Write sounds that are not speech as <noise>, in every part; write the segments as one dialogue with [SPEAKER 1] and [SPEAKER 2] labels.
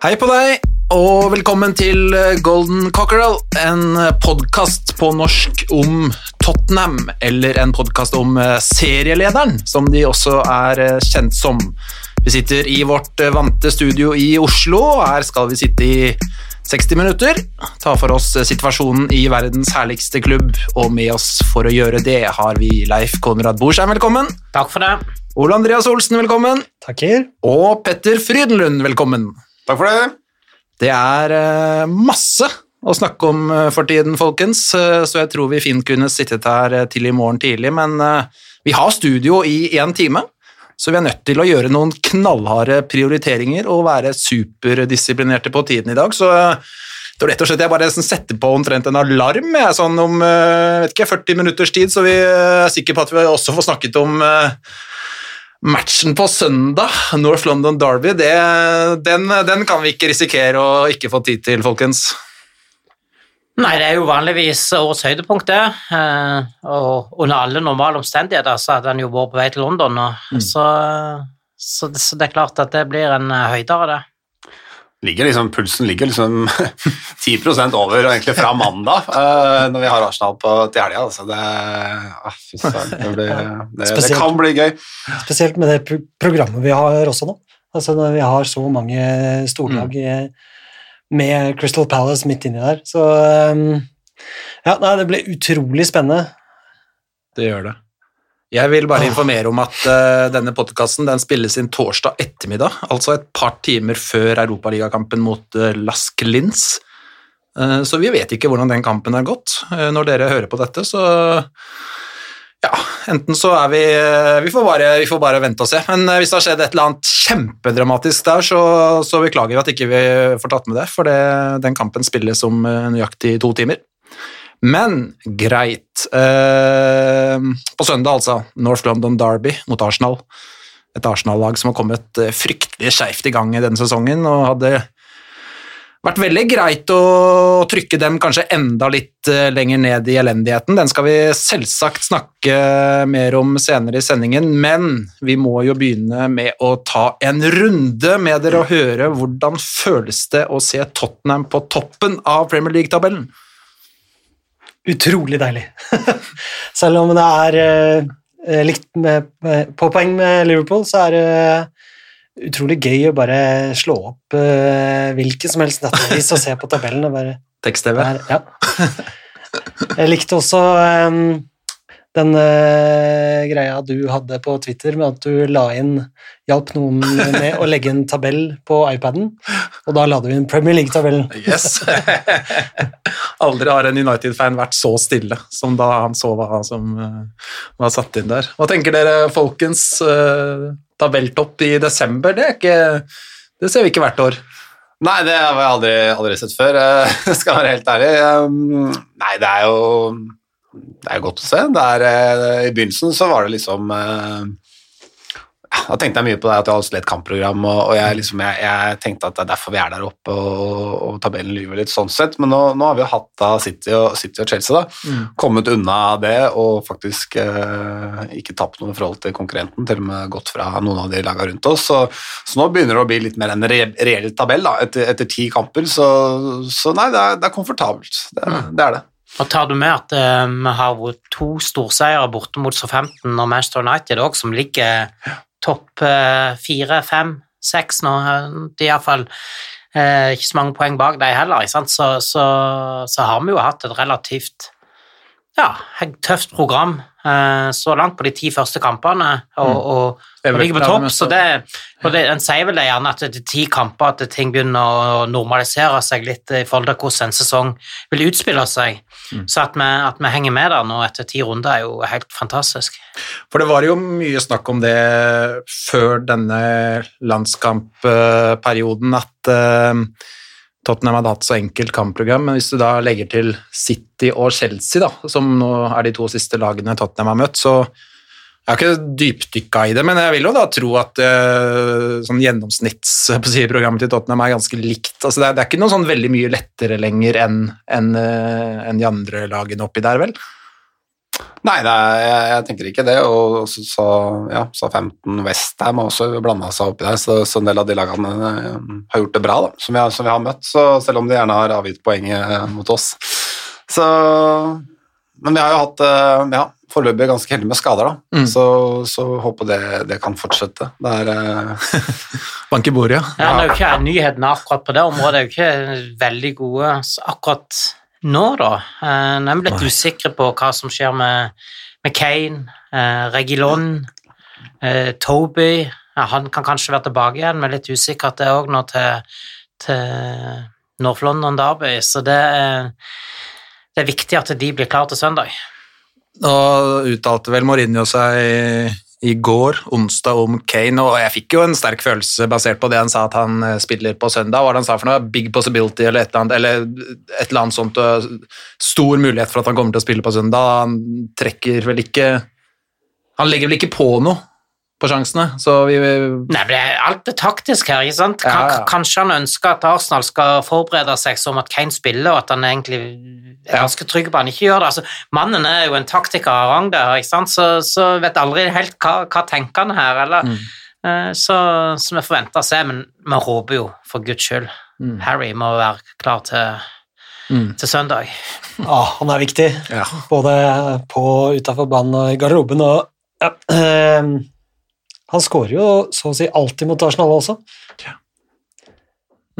[SPEAKER 1] Hei på deg, og velkommen til eh, Golden Cockerel, en podkast på norsk om Tottenham, eller en podkast om eh, serielederen, som de også er eh, kjent som. Vi sitter i vårt eh, vante studio i Oslo, og her skal vi sitte i 60 minutter, ta for oss eh, situasjonen i verdens herligste klubb, og med oss for å gjøre det har vi Leif Konrad Borsheim, velkommen.
[SPEAKER 2] Takk for det.
[SPEAKER 1] Ole Andreas Olsen, velkommen.
[SPEAKER 3] Takker.
[SPEAKER 1] Og Petter Frydenlund, velkommen.
[SPEAKER 4] Takk for det.
[SPEAKER 1] Det er eh, masse å snakke om eh, for tiden, folkens, eh, så jeg tror vi fint kunne sittet her til i morgen tidlig, men vi har studio i én time, så vi er nødt til å gjøre noen knallharde prioriteringer og være superdisiplinerte på tiden i dag, så det var rett og slett jeg bare nesten setter på omtrent en alarm jeg, sånn om ikke, 40 minutters tid, så vi er sikre på at vi også får snakket om matchen på søndag, North London Derby, det, den, den kan vi ikke risikere å ikke få tid til, folkens.
[SPEAKER 2] Nei, det er jo vanligvis årets høydepunkt, det. Eh, og under alle normale omstendigheter så hadde han jo vært på vei til London, og, så, så, så det er klart at det blir en eh, høydere, det.
[SPEAKER 4] Ligger liksom, pulsen ligger liksom <laughs> 10 over egentlig fra mandag, uh, når vi har Arsenal på, til helga. Altså det, ah, fy det, blir- det, det kan bli gøy.
[SPEAKER 3] Spesielt med det programmet vi har også nå. Altså når vi har så mange storlag mm. med Crystal Palace midt inni der. Så um, ja, nei, det blir utrolig spennende.
[SPEAKER 1] Det gjør det. Jeg vil bare informere om at uh, denne podkasten spilles inn torsdag ettermiddag, altså et par timer før europaligakampen mot uh, Lask Linz. Uh, så vi vet ikke hvordan den kampen har gått. Uh, når dere hører på dette, så ja, enten så er vi vi får, bare, vi får bare vente og se. Men hvis det har skjedd et eller annet kjempedramatisk der, så, så beklager vi at ikke vi får tatt med det, for det, den kampen spilles om nøyaktig to timer. Men greit. Eh, på søndag, altså. North London Derby mot Arsenal. Et Arsenal-lag som har kommet eh, fryktelig skeivt i gang i denne sesongen, og hadde vært veldig greit å trykke dem kanskje enda litt eh, lenger ned i elendigheten. Den skal vi selvsagt snakke mer om senere i sendingen, men vi må jo begynne med å ta en runde med dere og høre hvordan føles det å se Tottenham på toppen av Premier League-tabellen.
[SPEAKER 3] Utrolig deilig. <laughs> Selv om det er eh, likt med, med, på poeng med Liverpool, så er det utrolig gøy å bare slå opp uh, hvilken som helst nettavis og se på tabellen. og bare
[SPEAKER 1] Tekst-TV.
[SPEAKER 3] Ja. Jeg likte også um, den uh, greia du hadde på Twitter med at du la inn hjalp noen med å legge en tabell på iPaden, og da la du inn Premier League-tabellen.
[SPEAKER 1] Yes! <laughs> Aldri har en United-fan vært så stille som da han så hva som uh, var satt inn der. Hva tenker dere, folkens? Uh, tabelltopp i desember, det, er ikke, det ser vi ikke hvert år.
[SPEAKER 4] Nei, det har jeg aldri, aldri sett før, <laughs> skal jeg være helt ærlig. Um, Nei, det er jo det er godt å se. Det er, eh, I begynnelsen så var det liksom eh, Da tenkte jeg mye på det at jeg hadde slett et kampprogram, og, jeg, liksom, jeg, jeg tenkte at det er derfor vi er der oppe, og, og tabellen lyver litt sånn sett. Men nå, nå har vi jo hatt da City og, City og Chelsea da, kommet unna det og faktisk eh, ikke tapt noe i forhold til konkurrenten, til og med gått fra noen av de laga rundt oss. Så, så nå begynner det å bli litt mer en re reell tabell da, etter, etter ti kamper. Så, så nei, det er, det er komfortabelt. Det, mm. det er det.
[SPEAKER 2] Og tar du med at eh, vi har vært to storseiere borte mot Southampton og Manchester United òg, som ligger topp eh, fire, fem, seks nå. eh, De er iallfall eh, ikke så mange poeng bak dem heller? Så, så, så har vi jo hatt et relativt ja, tøft program så langt på de ti første kampene, og, og, og ligger på topp. Så det, og det, en sier vel det gjerne at det er ti kamper at ting begynner å normalisere seg litt i forhold til hvordan en sesong vil utspille seg. Så at vi, at vi henger med der nå etter ti runder, er jo helt fantastisk.
[SPEAKER 1] For det var jo mye snakk om det før denne landskampperioden, at eh, Tottenham hadde hatt så enkelt kampprogram, men hvis du da legger til City og Chelsea, da, som nå er de to siste lagene Tottenham har møtt, så jeg har ikke dypdykka i det, men jeg vil jo da tro at uh, sånn gjennomsnittsprogrammet til Tottenham er ganske likt. Altså det, er, det er ikke noe sånn veldig mye lettere lenger enn en, eh, enn de andre lagene oppi der, vel?
[SPEAKER 4] Nei, det er, jeg, jeg tenker ikke det. Og så, så, ja, så 15 Westham har også blanda seg oppi der, så, så en del av de lagene eh, har gjort det bra, da, som vi, har, som vi har møtt. Så selv om de gjerne har avgitt poenget eh, mot oss. Så Men vi har jo hatt eh, ja, foreløpig ganske heldig med skader, da.
[SPEAKER 1] Mm.
[SPEAKER 4] Så, så håper det, det kan fortsette. Det er <laughs>
[SPEAKER 1] Bank i bordet, ja.
[SPEAKER 2] Ja, det er jo ikke Nyhetene akkurat på det området er jo ikke veldig gode så akkurat nå, da. Eh, Nå er vi litt usikre på hva som skjer med, med Kane, eh, Regilon, eh, Toby. Ja, han kan kanskje være tilbake igjen, men litt usikkert det òg nå til, til North London Derby, så det er, det er viktig at de blir klare til søndag.
[SPEAKER 1] Nå uttalte vel Mourinho seg i går, onsdag, om Kane, og jeg fikk jo en sterk følelse basert på det han sa at han eh, spiller på søndag. Hva var det han sa for noe? Big possibility eller et eller annet, eller et eller annet sånt. Stor mulighet for at han kommer til å spille på søndag. Han trekker vel ikke Han legger vel ikke på noe på sjansene, så vi
[SPEAKER 2] Nei, men det er alt er taktisk her, ikke sant? Kan,
[SPEAKER 1] Ja, ja.
[SPEAKER 2] Kanskje han ønsker at Arsenal skal forberede seg som at Kane spiller, og at han egentlig er ganske trygg på at han ikke gjør det. Altså, mannen er jo en taktiker av rang der, ikke sant? Så, så vet aldri helt hva, hva tenker han her, eller?
[SPEAKER 1] Mm.
[SPEAKER 2] Eh, Så, så vi forventer å se, men vi håper jo, for guds skyld,
[SPEAKER 1] Mm.
[SPEAKER 2] Harry må være klar til,
[SPEAKER 1] Mm.
[SPEAKER 2] til søndag.
[SPEAKER 3] Ja, han er viktig,
[SPEAKER 1] Ja.
[SPEAKER 3] både på utafor banen og i garderoben. Og, ja, <clears throat> ehm, han skårer jo så å si alltid mot Arsenal også.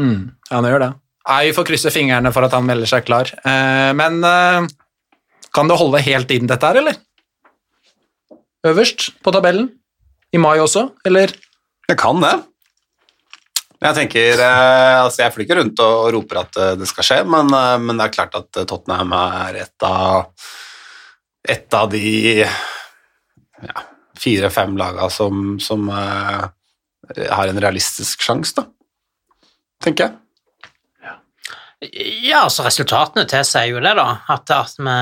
[SPEAKER 1] Mm, ja, han gjør det. Jeg Vi får krysse fingrene for at han melder seg klar. Eh, men eh, kan det holde helt inn, dette her, eller? Øverst på tabellen? I mai også, eller?
[SPEAKER 4] Det kan det. Jeg tenker, eh, altså jeg flyr ikke rundt og roper at eh, det skal skje, men, eh, men det er klart at eh, Tottenham er et av, et av de ja, fire-fem laga som, som uh, har en realistisk sjanse, da. Tenker jeg.
[SPEAKER 2] Ja, altså resultatene tilsier jo det, da, at, at vi,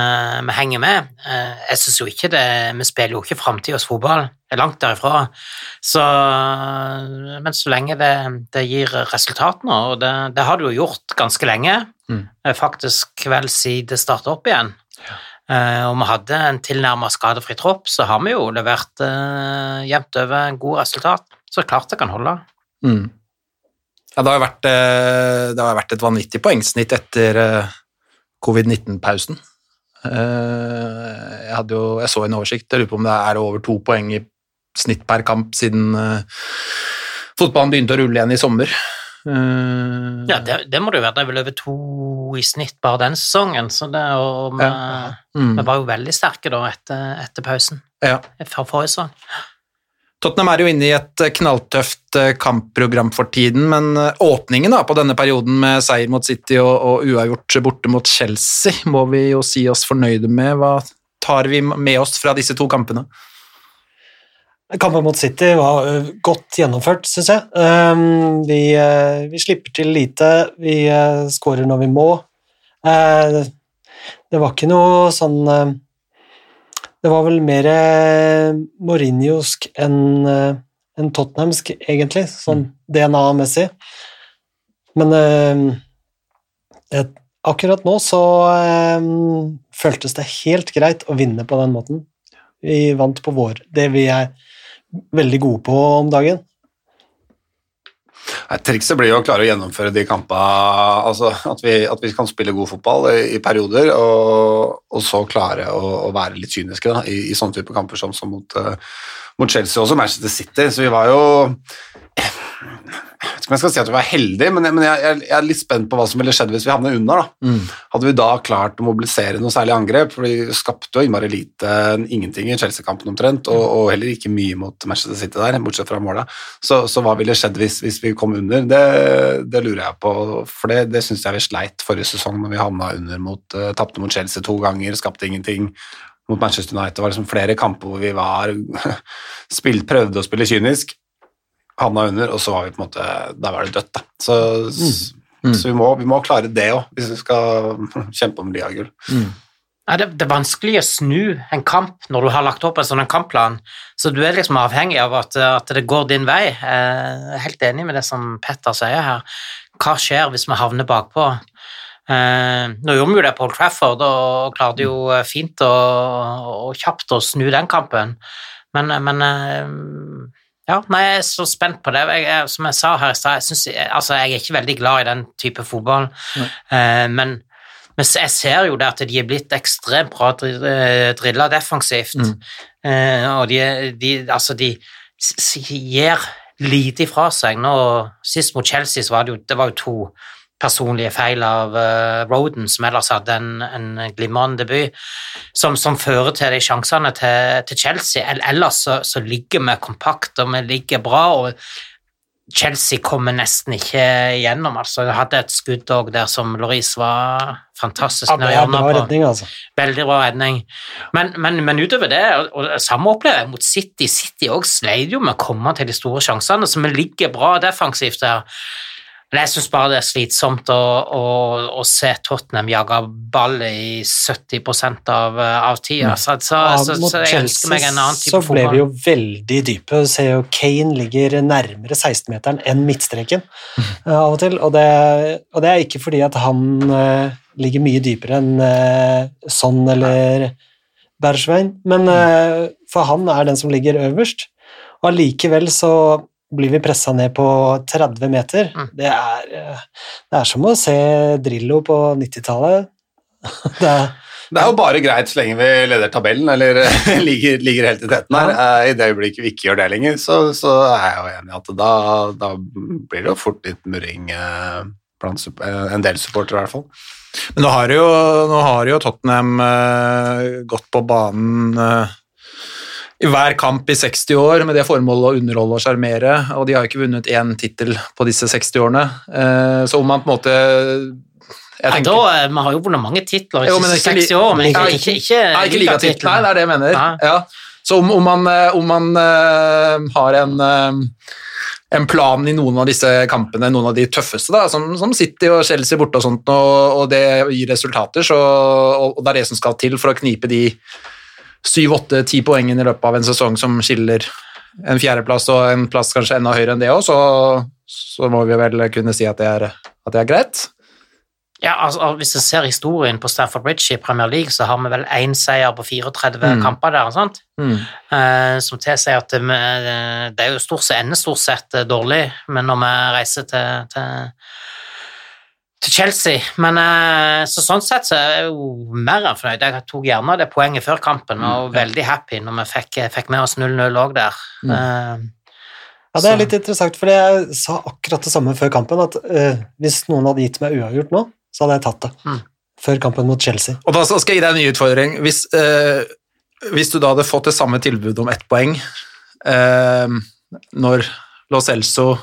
[SPEAKER 2] vi henger med. Eh, Jeg syns jo ikke det Vi spiller jo ikke framtidas fotball, det er langt derifra. Så, men så lenge det, det gir resultatene, og det, det har det jo gjort ganske lenge,
[SPEAKER 1] Mm.
[SPEAKER 2] eh, faktisk vel siden det starta opp igjen, Eh, og vi hadde en tilnærmet skadefri tropp, så har vi jo levert eh, jevnt over en god resultat. Så klart det kan holde.
[SPEAKER 1] Mm. Ja, det har vært, eh, det har vært et vanvittig poengsnitt etter eh, covid-19-pausen. Eh, Jeg, jeg så en oversikt, jeg lurer på om det er over to poeng i snitt per kamp siden eh, fotballen begynte å rulle igjen i sommer. Eh,
[SPEAKER 2] Ja, det, det må det jo være. Det er vel over to i snitt bare den sesongen, så det og vi,
[SPEAKER 1] mm.
[SPEAKER 2] vi var jo veldig sterke da etter, etter pausen.
[SPEAKER 1] ja.
[SPEAKER 2] Fra forrige sesong.
[SPEAKER 1] Tottenham er jo inne i et eh, knalltøft eh, kampprogram for tiden, men eh, åpningen da, på denne perioden med seier mot City og, og uavgjort borte mot Chelsea <laughs> må vi jo si oss fornøyde med. Hva tar vi med oss fra disse to kampene?
[SPEAKER 3] Kampen mot City var godt gjennomført, syns jeg. Ehm, vi, vi slipper til lite, vi uh, skårer når vi må. Eh, det var ikke noe sånn Det var vel mer Mourinhosk enn en Tottenhamsk, egentlig, sånn DNA-messig. Men akkurat nå så føltes det helt greit å vinne på den måten. Vi vant på vår, det vi er veldig gode på om dagen.
[SPEAKER 4] Nei, Trikset blir jo å klare å gjennomføre de kampene altså at, vi, at vi kan spille god fotball i, i perioder, og, og så klare å, å være litt kyniske da, i, i sånne type kamper som, som mot, uh, mot Chelsea og Manchester City. Så vi var jo Jeg vet ikke skal si at vi var heldige, men, jeg, men jeg, jeg, er litt spent på hva som ville skjedd hvis vi havnet under. da. Hadde vi da klart å mobilisere noe særlig angrep? For vi skapte jo innmari lite, ingenting i Chelsea-kampen omtrent, og, og heller ikke mye mot Manchester City der, bortsett fra måla. Så, så hva ville skjedd hvis, hvis vi kom under? Det, det lurer jeg på, for det, det syns jeg vi sleit forrige sesong når vi havna under mot, uh, tapte mot Chelsea to ganger, skapte ingenting. Mot Manchester United Det var liksom flere kamper hvor vi var <laughs> spilt, prøvde å spille kynisk, havna under, og så var vi på en måte Da var det dødt, da. Så, så vi, må, vi må klare det òg, hvis vi skal <laughs> kjempe om liagull.
[SPEAKER 2] Ja, det, det er vanskelig å snu en kamp når du har lagt opp en sånn en kampplan, så du er liksom avhengig av at, at det går din vei. Jeg er helt enig med det som Petter sier her. Hva skjer hvis vi havner bakpå? Eh, nå gjorde vi jo det på Old Trafford og klarte jo fint og, og kjapt å snu den kampen, men, men eh, ja, nei, jeg er så spent på det. Jeg, jeg, som jeg sa her i stad, jeg, altså, jeg er ikke veldig glad i den type fotball, eh, men, men jeg ser jo det at de er blitt ekstremt bra drilla defensivt, eh, og de, de, altså, de gir lite ifra seg. Nå, sist mot Chelsea så var det jo, det var jo to personlige feil av uh, Roden, som ellers hadde en, en glimrende debut, som, som fører til de sjansene til, til Chelsea. Ellers så, så ligger vi kompakt, og vi ligger bra, og Chelsea kommer nesten ikke igjennom. Altså, jeg hadde et skudd òg der som Loris var fantastisk
[SPEAKER 3] Ja, er bra redning, altså.
[SPEAKER 2] Veldig bra redning. Men, men, men utover det, og, og samme opplever jeg mot City. City òg sleit jo med å komme til de store sjansene, så vi ligger bra defensivt der. Men jeg syns bare det er slitsomt å, å, å se Tottenham jage ball i 70% av, av tida. Så, så,
[SPEAKER 3] Ja,
[SPEAKER 2] så, så jeg ønsker meg en annen
[SPEAKER 3] så ble vi jo veldig dype. Du ser jo Kane ligger nærmere 16-meteren enn midtstreken eh, av og til. Og det, og det er ikke fordi at han uh, ligger mye dypere enn uh, Son eller Bergsvein, men uh, for han er den som ligger øverst. Og allikevel så blir vi pressa ned på 30 meter.
[SPEAKER 2] Mm.
[SPEAKER 3] Det, er, eh, det er som å se Drillo på 90-tallet. <laughs> Det
[SPEAKER 4] Det er jo bare greit så lenge vi leder tabellen, eller <laughs> ligger, ligger helt i teten her. Ja. I det øyeblikket vi ikke gjør det lenger, så, så er jeg jo enig i at da, da blir det jo fort litt murring eh, blant eh, en del supportere, i hvert fall.
[SPEAKER 1] Men nå har jo, nå har jo Tottenham eh, gått på banen eh, i hver kamp i 60 år med det formålet å underholde og sjarmere, og de har jo ikke vunnet én tittel på disse 60 årene. Eh, så om man på en måte jeg tenker,
[SPEAKER 2] Nei, da, Vi har jo vunnet mange titler i
[SPEAKER 1] Jo, men
[SPEAKER 2] de
[SPEAKER 1] ikke
[SPEAKER 2] siste
[SPEAKER 1] li-
[SPEAKER 2] 60 år, men ikke, ikke, ikke,
[SPEAKER 1] Nei, ikke ligatittel. Nei, det er det jeg mener.
[SPEAKER 2] Ja.
[SPEAKER 1] Ja. Så om, om man, eh, om man uh, har en, uh, en plan i noen av disse kampene, noen av de tøffeste, da, som, som City og Chelsea borte og sånt, og, og det gir resultater, så, og, og det er det som skal til for å knipe de syv, åtte, ti poengene i løpet av en sesong som skiller en fjerdeplass og en plass kanskje enda høyere enn det òg, så, så må vi vel kunne si at det er, at det er greit.
[SPEAKER 2] Ja, altså, Hvis du ser historien på Stafford Bridge i Premier League, så har vi vel én seier på 34
[SPEAKER 1] Mm.
[SPEAKER 2] kamper der. sant?
[SPEAKER 1] Mm.
[SPEAKER 2] Eh, som tilsier at det, det er jo stort sett, ender stort sett eh, dårlig, men når vi reiser til, til, til Chelsea Men eh, så sånn sett så er jeg jo mer enn fornøyd. Jeg tok gjerne det poenget før kampen, og var veldig happy når vi fikk, fikk med oss 0-0 òg der. Eh,
[SPEAKER 3] Ja, det er
[SPEAKER 2] Så-
[SPEAKER 3] litt interessant, for jeg sa akkurat det samme før kampen, at uh, hvis noen hadde gitt meg uavgjort nå, så hadde jeg tatt det.
[SPEAKER 2] Mm.
[SPEAKER 3] Før kampen mot Chelsea.
[SPEAKER 1] Og da skal jeg gi deg en ny utfordring. Hvis, uh, hvis du da hadde fått det samme tilbudet om ett poeng eh, når Lo Celso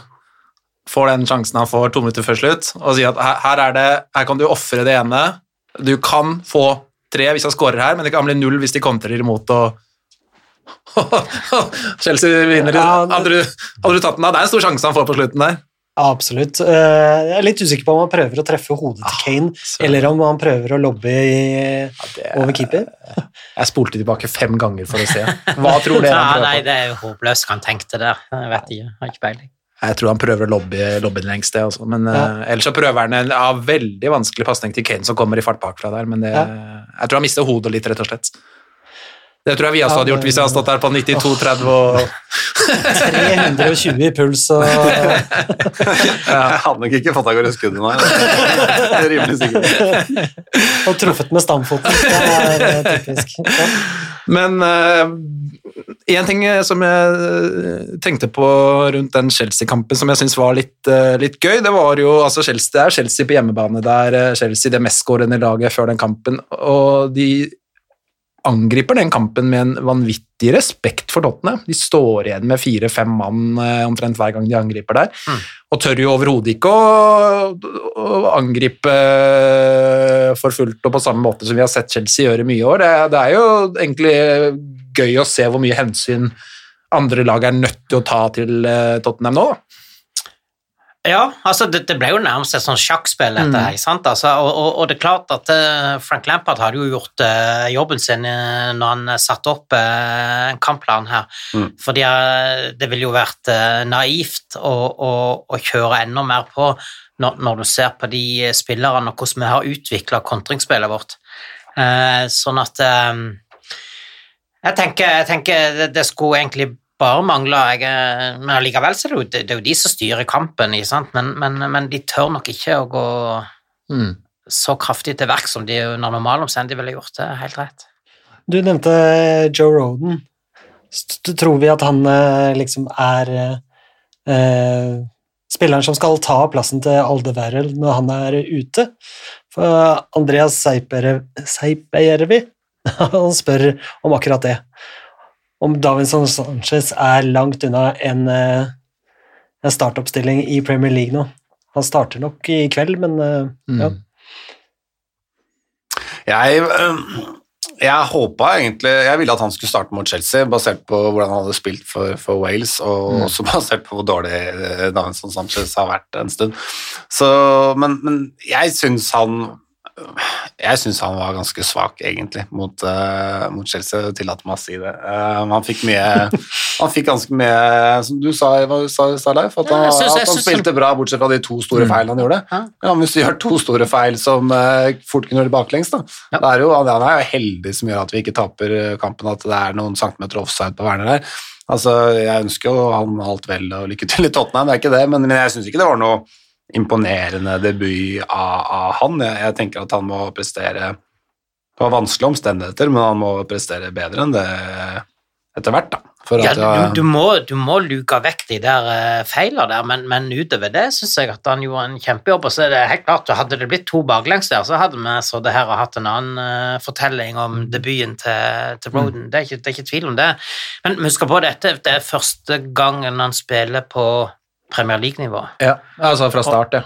[SPEAKER 1] får den sjansen han får to minutter før slutt, og sier at her, her, er det, her kan du ofre det ene Du kan få tre hvis han scorer her, men det kan bli null hvis de kontrer imot og <laughs> Chelsea vinner.
[SPEAKER 3] Ja, det-
[SPEAKER 1] hadde, du, hadde du tatt den da? Det er en stor sjanse han får på slutten der.
[SPEAKER 3] Ja, absolutt. Eh, jeg er litt usikker på om han prøver å treffe hodet til Kane,
[SPEAKER 1] ah,
[SPEAKER 3] eller om han prøver å lobbe i, over keeper.
[SPEAKER 1] Jeg spolte tilbake fem ganger for å se. Hva tror <laughs> dere
[SPEAKER 2] ja, nei, det er jo håpløst hva han tenkte der. Jeg vet ikke. Jeg har ikke peiling.
[SPEAKER 1] Jeg tror han prøver å lobbe, lobbe den lengst, det også. Men
[SPEAKER 3] Ja.
[SPEAKER 1] uh, ellers så prøver han en ja, veldig vanskelig pasning til Kane som kommer i fart bakfra der, men det,
[SPEAKER 3] Ja.
[SPEAKER 1] jeg tror han mister hodet litt, rett og slett. Det tror jeg vi også
[SPEAKER 3] Ja,
[SPEAKER 1] hadde gjort hvis jeg hadde stått der på 92-30 og
[SPEAKER 3] 320 i puls og <laughs>
[SPEAKER 4] Jeg hadde nok ikke fått av gårde skuddet er Rimelig sikkert.
[SPEAKER 3] og truffet med stamfoten. Det er eh, typisk. Ja.
[SPEAKER 1] Men eh, En ting eh, som jeg eh, tenkte på rundt den Chelsea-kampen som jeg syns var litt, eh, litt gøy, det var jo altså Chelsea, det er Chelsea på hjemmebane. Det er Chelsea det mestskårende laget før den kampen, og de angriper den kampen med en vanvittig respekt for Tottenham. De står igjen med fire-fem mann omtrent hver gang de angriper der, og tør jo overhodet ikke å, å angripe for fullt og på samme måte som vi har sett Chelsea gjøre mye i år. Det, det er jo egentlig gøy å se hvor mye hensyn andre lag er nødt til å ta til eh, Tottenham nå. da.
[SPEAKER 2] Ja, altså det, det ble jo nærmest et sånn sjakkspill, dette her. ikke sant? Altså, og, og, og det er klart at eh, Frank Lampard hadde jo gjort uh, jobben sin uh, når han satte opp uh, en kampplan her.
[SPEAKER 4] Mm.
[SPEAKER 2] Fordi det ville jo vært naivt å, å, å kjøre enda mer på når, når du ser på de spillerne og hvordan vi har utvikla kontringsspillet vårt. Sånn at jeg tenker, jeg tenker det, det skulle egentlig bare mangle jeg, eh, Men allikevel så er det, jo, det, er jo de som styrer kampen? Men, men, men de tør nok ikke å gå så kraftig til verk som de under normale omstendigheter ville gjort. Det er helt rett.
[SPEAKER 3] Du nevnte Joe Roden. Tror vi at han eh, liksom er eh, eh, spilleren som skal ta plassen til Aldeverrel når han er ute? For Andreas Seipejärvi <laughs> han spør om akkurat det. Om Davinson Sanchez er langt unna en, eh, en startoppstilling i Premier League nå. Han starter nok i kveld, men eh, ja.
[SPEAKER 4] Jeg, øh, jeg håpa egentlig Jeg ville at han skulle starte mot Chelsea, basert på hvordan han hadde spilt for, for Wales, og også <laughs> basert på hvor dårlig Davinson Sanchez har vært en stund. Så, men, men jeg syns han jeg syns han var ganske svak, egentlig, mot, uh, mot Chelsea. Tillater meg å si det. Uh, han fikk mye <laughs> Han fikk ganske mye Som du sa, hva sa, sa Leif, at han,
[SPEAKER 2] Ja, synes-
[SPEAKER 4] at han
[SPEAKER 2] spilte
[SPEAKER 4] spilte bra, bortsett fra de to store feilene han gjorde.
[SPEAKER 2] Ja.
[SPEAKER 4] Men hvis du gjør to store feil som uh, fort kunne gjøre det baklengs, da.
[SPEAKER 2] Ja.
[SPEAKER 4] Det er jo, han er jo heldig som gjør at vi ikke taper kampen, at det er noen centimeter offside på Werner der. Altså, Jeg ønsker jo han alt vel og lykke til i Tottenham, det er ikke det, men, men jeg syns ikke det var noe imponerende debut av, av han. Jeg, jeg tenker at han må prestere Det var vanskelige omstendigheter, men han må prestere bedre enn det etter hvert, da.
[SPEAKER 2] Ja,
[SPEAKER 4] at, eh,
[SPEAKER 2] du, du, må, du må luke vekk de der uh, feilene der, men, men utover det syns jeg at han gjorde en kjempejobb. Og så er det helt klart, Hadde det blitt to baklengs der, så hadde vi så det her og hatt en annen eh, fortelling om debuten til, til Roden. Det, er ikke, det er ikke tvil om det. Men husk på dette, det er første gangen han spiller på Premier League-nivå.
[SPEAKER 1] Ja, altså fra start, ja.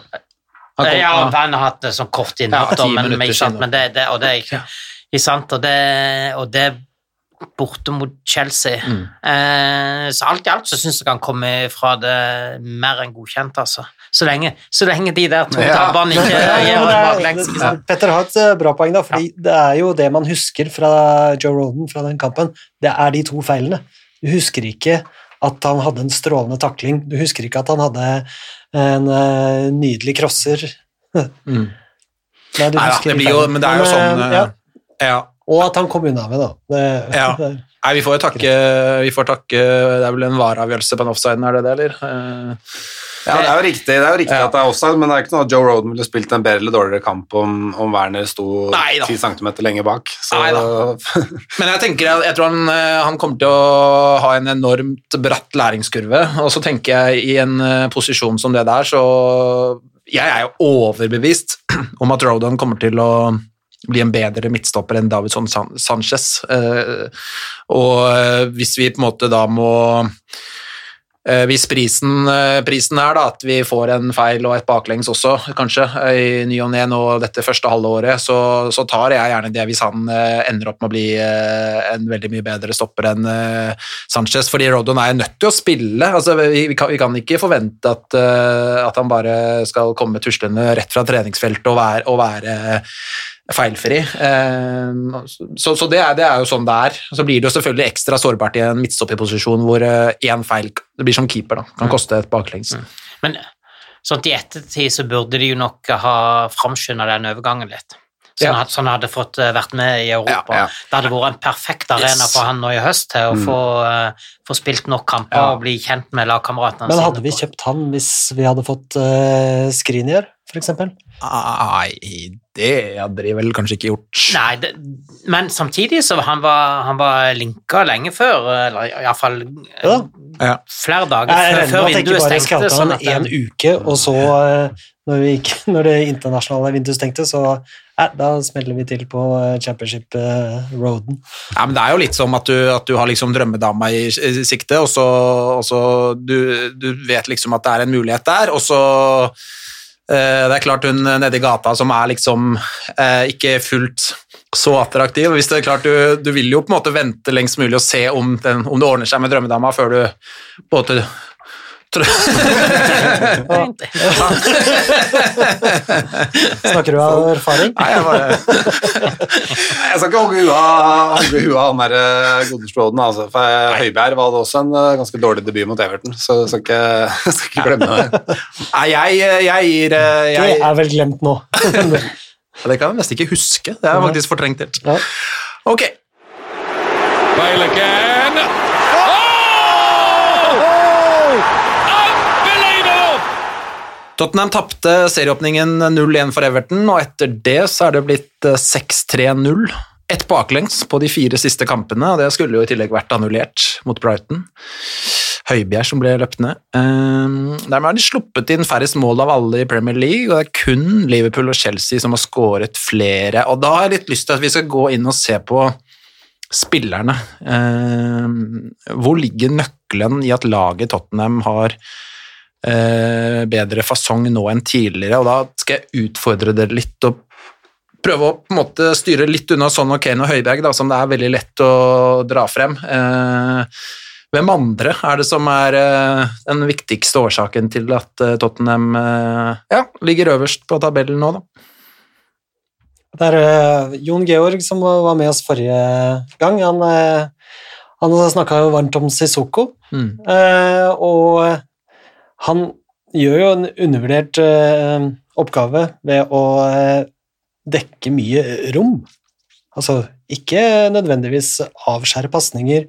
[SPEAKER 1] Han kom-
[SPEAKER 2] ja,
[SPEAKER 1] ja.
[SPEAKER 2] han har hatt det sånn kort inn,
[SPEAKER 1] Ja,
[SPEAKER 2] da, men, men, men det, det, og det er ikke, ja. sant, og det, og det borte mot Chelsea.
[SPEAKER 1] Mm.
[SPEAKER 2] Eh, så alt i alt så syns jeg han kommer fra det mer enn godkjent, altså. Så lenge, så lenge de der to
[SPEAKER 4] Ja.
[SPEAKER 2] tabbene ikke <laughs> gjør det baklengs.
[SPEAKER 3] Petter har et eh, bra poeng, da, fordi det er jo det man husker fra Joe Roden fra den kampen. Det er de to feilene. Du husker ikke at han hadde en strålende takling. Du husker ikke at han hadde en uh, nydelig crosser.
[SPEAKER 1] Mm.
[SPEAKER 3] Nei, du
[SPEAKER 1] Nei
[SPEAKER 3] husker
[SPEAKER 1] det
[SPEAKER 3] de
[SPEAKER 1] blir jo. Men det er jo sånn
[SPEAKER 3] eh,
[SPEAKER 1] eh,
[SPEAKER 3] ja.
[SPEAKER 1] ja.
[SPEAKER 3] Og at han kom unna med det. det,
[SPEAKER 1] Ja. <laughs> Nei, vi får jo takke Vi får takke Det er vel en vareavgjørelse på en offside, er det det, eller?
[SPEAKER 4] Ja, det er jo riktig, det er jo riktig
[SPEAKER 1] Ja.
[SPEAKER 4] at det er offside, men det er ikke noe at Joe Roden ville spilt en bedre eller dårligere kamp om, om Werner sto
[SPEAKER 1] Nei da.
[SPEAKER 4] 10 cm lenger bak. Så, <laughs>
[SPEAKER 1] Men jeg tenker, jeg, jeg tror han, eh, han kommer til å ha en enormt bratt læringskurve, og så tenker jeg i en eh, posisjon som det der, så Jeg er jo overbevist <clears throat> om at Rodan kommer til å bli en bedre midtstopper enn Davidson San Sanchez. Eh, og hvis vi på en måte da må hvis prisen, eh, prisen er da at vi får en feil og et baklengs også, kanskje, eh, i ny og ne nå dette første halve året, så, så tar jeg gjerne det hvis han eh, ender opp med å bli eh, en veldig mye bedre stopper enn eh, Sanchez, fordi Rodon er nødt til å spille. Altså, vi, kan, vi kan ikke forvente at, eh, at han bare skal komme tuslende rett fra treningsfeltet og være, og være feilfri. Eh, Så, så det, er, det er jo sånn det er. Så blir det jo selvfølgelig ekstra sårbart i en midtstopperposisjon hvor én feil Det blir som keeper, da. Kan koste et baklengs.
[SPEAKER 2] Men sånn i ettertid så burde de jo nok ha framskynda den overgangen litt. Sånn
[SPEAKER 1] Ja.
[SPEAKER 2] at han hadde fått eh, vært med i Europa.
[SPEAKER 4] Ja, ja.
[SPEAKER 2] Det hadde vært en perfekt arena
[SPEAKER 1] Yes.
[SPEAKER 2] for han nå i høst til å få, uh, få spilt nok kamper
[SPEAKER 1] Ja.
[SPEAKER 2] og bli kjent med lagkameratene
[SPEAKER 3] Men
[SPEAKER 2] sine
[SPEAKER 3] hadde vi
[SPEAKER 2] på-
[SPEAKER 3] kjøpt han hvis vi hadde fått uh, Skriniar eksempel?
[SPEAKER 1] Nei, det hadde de vel kanskje ikke gjort.
[SPEAKER 2] Nei, det, men samtidig så han var han var linka lenge før, eller iallfall
[SPEAKER 3] Ja.
[SPEAKER 1] Ja.
[SPEAKER 2] flere dager
[SPEAKER 3] Jeg
[SPEAKER 2] før, før
[SPEAKER 3] jeg
[SPEAKER 2] vinduet
[SPEAKER 3] bare
[SPEAKER 2] stengte.
[SPEAKER 3] scouta
[SPEAKER 2] Sånn
[SPEAKER 3] han en uke, og så, eh, når, vi gikk, <laughs> når det internasjonale vinduet stengte, så eh, da smeller vi til på eh, championship-roaden.
[SPEAKER 1] Ja, men Det er jo litt som at du, at du har liksom drømmedama i, i sikte, og så, og så du, du vet liksom at det er en mulighet der, og så eh, Det er klart hun nede i gata som er liksom eh, ikke fullt så attraktiv. Hvis det er klart du, du vil jo på en måte vente lengst mulig og se om, den, om det ordner seg med drømmedama før du på en måte <laughs>
[SPEAKER 3] Snakker du av erfaring?
[SPEAKER 1] Nei, jeg bare
[SPEAKER 4] Jeg skal ikke hogge huet av han der eh, altså. For eh, Høibjerg var det også en eh, ganske dårlig debut mot Everton, så jeg skal ikke, <laughs> jeg skal ikke glemme det.
[SPEAKER 1] Nei, jeg, jeg gir jeg...
[SPEAKER 3] Det er vel glemt nå. <laughs>
[SPEAKER 1] Det kan jeg nesten ikke huske. Det er faktisk fortrengt helt. Ok.
[SPEAKER 5] Bale again. Oh! Unbelievable!
[SPEAKER 1] Tottenham tapte serieåpningen 0-1 for Everton, og etter det så er det blitt eh, 6-3-0. Ett baklengs på de fire siste kampene, og det skulle jo i tillegg vært annullert mot Brighton. Høibjerg som ble løpt ned. Um, dermed har de sluppet inn færrest mål av alle i Premier League, og det er kun Liverpool og Chelsea som har skåret flere. Og da har jeg litt lyst til at vi skal gå inn og se på spillerne. Um, hvor ligger nøkkelen i at laget Tottenham har eh, bedre fasong nå enn tidligere, og da skal jeg utfordre dere litt og prøve å på en måte styre litt unna sånn og Kane og Høibjerg, da, som det er veldig lett å dra frem. Eh, hvem andre er det som er eh, den viktigste årsaken til at eh, Tottenham eh, ja, ligger øverst på tabellen nå, da?
[SPEAKER 3] Det er eh, Jon Georg som var med oss forrige gang. Han, han snakka jo varmt om Sissoko,
[SPEAKER 1] Mm.
[SPEAKER 3] eh, og han gjør jo en undervurdert eh, oppgave ved å eh, dekke mye rom. Altså ikke nødvendigvis avskjære pasninger,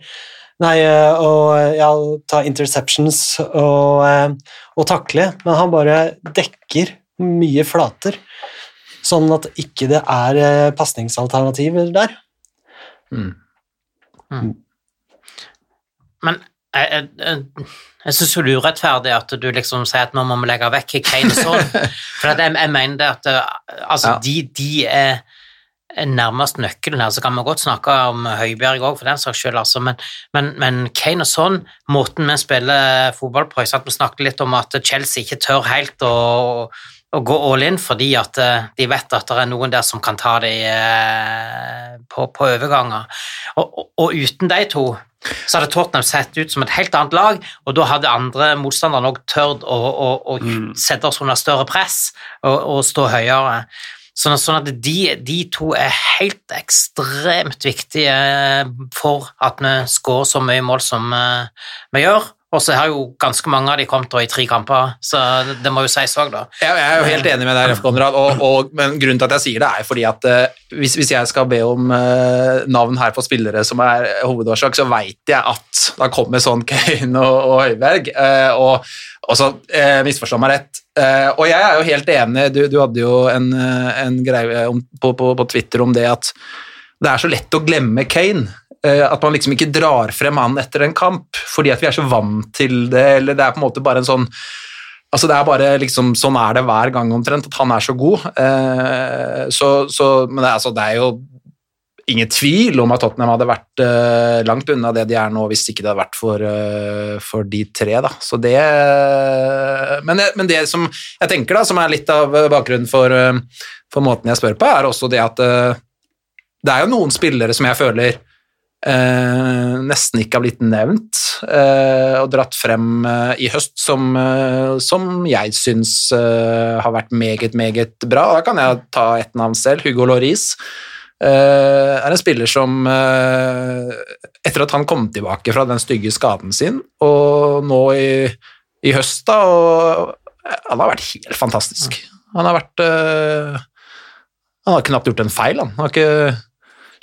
[SPEAKER 3] nei, eh, og ja, ta interceptions og, og takle, men han bare dekker mye flater sånn at ikke det er pasningsalternativer der.
[SPEAKER 2] men jeg, jeg, jeg, syns jo det er urettferdig at du liksom sier at nå må vi legge vekk Kane og sånn. For at jeg, jeg mener det at altså,
[SPEAKER 1] Ja.
[SPEAKER 2] de, de er nærmest nøkkelen her, så kan vi godt snakke om Høibjerg òg, for den saks skyld, altså. men, men, men Kane og sånn, måten vi spiller fotball på? Vi snakket litt om at Chelsea ikke tør helt å, å gå all in fordi at eh, de vet at det er noen der som kan ta dem eh, på, på overganger. Og, og, og uten de to så hadde Tottenham sett ut som et helt annet lag, og da hadde andre motstandere nok tørt å, å, å sette oss under større press og, og stå høyere. Sånn at, sånn at de, de to er helt ekstremt viktige for at vi skårer så mye mål som eh, vi gjør. Og så har jo ganske mange av de kommet i tre kamper, så det, må jo sies òg, da.
[SPEAKER 1] Jeg, jeg er jo helt enig med deg, Ref. Konrad, og, og, men grunnen til at jeg sier det, er fordi at eh, hvis, hvis jeg skal be om uh, navn her på spillere som er hovedårsak, så veit jeg at da kommer sånn <laughs> Kane og, og Høiberg. Uh, og, og så eh, misforstå meg rett. eh, og jeg er jo helt enig, du, du hadde jo en, eh, en greie om, på, på, på Twitter om det at det er så lett å glemme Kane. Eh, At man liksom ikke drar frem han etter en kamp, fordi at vi er så vant til det, eller det er på en måte bare en sånn Altså det er bare liksom, Sånn er det hver gang omtrent, at han er så god. Eh, så, så, men det, er- altså, det er jo ingen tvil om at Tottenham hadde vært eh, langt unna det de er nå, hvis ikke det hadde vært for, for de tre. Da. Så det, men, det, men det som jeg tenker, da, som er litt av bakgrunnen for, for måten jeg spør på, er også det at det er jo noen spillere som jeg føler nesten ikke har blitt nevnt eh, og dratt frem eh, i høst, som, eh, som jeg syns eh, har vært meget, meget bra. Da kan jeg ta ett navn selv, Hugo Loris. Eh, er en spiller som eh, Etter at han kom tilbake fra den stygge skaden sin, og nå i, i høst, da og, Han har vært helt fantastisk. Han har vært eh, Han har knapt gjort en feil, han. Han har ikke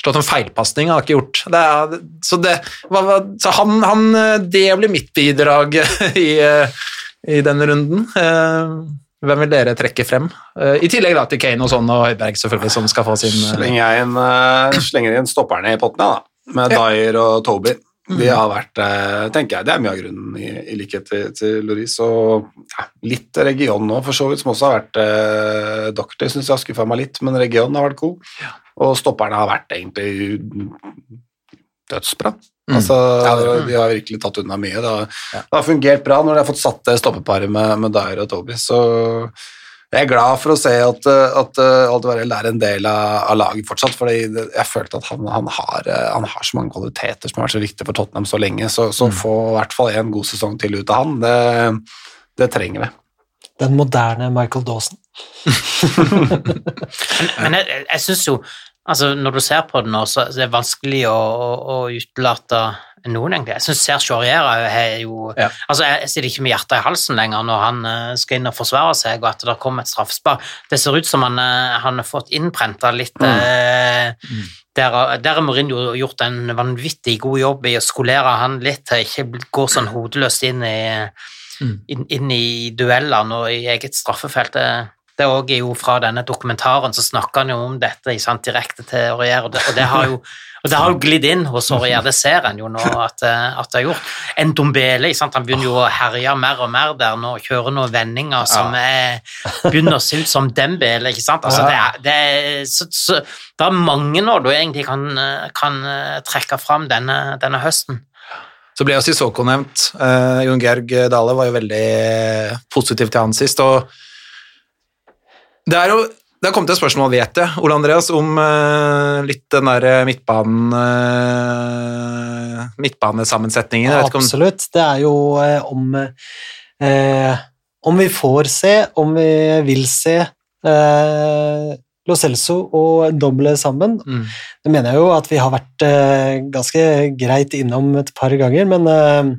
[SPEAKER 1] slått en feilpasning. Han har ikke gjort det er, Så, det, så han, han Det blir mitt bidrag <laughs> i, i denne runden. Eh, Hvem vil dere trekke frem? Eh, I tillegg da til Kane og sånn, og Høiberg selvfølgelig, som skal få sin eh,
[SPEAKER 4] Slenger jeg inn, eh, slenger inn stopperne i potten, ja, da. Med
[SPEAKER 1] Ja.
[SPEAKER 4] Dyer og Toby. De har vært, eh, tenker jeg, Det er mye av grunnen, i, i likhet til, til Loris. Og ja, litt region nå, for så vidt, som også har vært eh, Doctor, syns jeg har skuffa meg litt, men regionen har vært god. Og stopperne har vært egentlig dødsbra.
[SPEAKER 1] Mm.
[SPEAKER 4] Altså,
[SPEAKER 1] Ja, det-
[SPEAKER 4] De har virkelig tatt unna mye. Det har, det har fungert bra når de har fått satt det stoppeparet med, med Dyer og Toby. Så jeg er glad for å se at, uh, at uh, Aldevarell er en del av, av laget fortsatt, for jeg følte at han, han, har, uh, han har så mange kvaliteter som har vært så viktige for Tottenham så lenge, så, så få i hvert fall en god sesong til ut av han, det, det trenger vi.
[SPEAKER 3] Den moderne Michael Dawson. <laughs>
[SPEAKER 2] Men jeg, jeg- jeg syns jo altså Når du ser på det nå, så så er det vanskelig å, å, å utelate noen, egentlig. Jeg syns Serge Arriera er jo
[SPEAKER 1] Ja.
[SPEAKER 2] Altså, jeg, sitter ikke med hjertet i halsen lenger når han eh, skal inn og forsvare seg, og at det kommer et straffespark. Det ser ut som han, eh, han har fått innprenta litt eh, Der, har- der har Mourinho gjort en vanvittig god jobb i å skolere han litt ikke gå sånn hodeløst inn i, inn, inn i duellene og i eget straffefelt. Det, det er også jo fra denne dokumentaren så snakker han jo om dette sant, direkte til Aurier, og det, og det har jo <laughs> og det har jo glidd inn hos Aurier, det ser en jo nå <laughs> at, eh, at det har gjort. En Dombele, sant? han begynner jo å herje mer og mer der nå, kjøre noen vendinger som er, begynner å se ut som Dembele, ikke sant? Altså, det, er, det, er, så, så, det er mange nå du egentlig kan, eh, kan eh, trekke fram denne, denne høsten.
[SPEAKER 1] Så ble jo Sissoko nevnt. Uh, Jon Georg Dale var jo veldig positiv til han sist. og Det er jo det har kommet et spørsmål, vet jeg, Ole Andreas, om uh, litt den der midtbanen uh, midtbanesammensetningen. Om,
[SPEAKER 3] Absolutt. Det er jo uh, om eh, Om vi får se, om vi vil se eh, Lo Celso og Doble sammen.
[SPEAKER 1] Mm.
[SPEAKER 3] Det mener jeg jo at vi har vært eh, ganske greit innom et par ganger, men eh,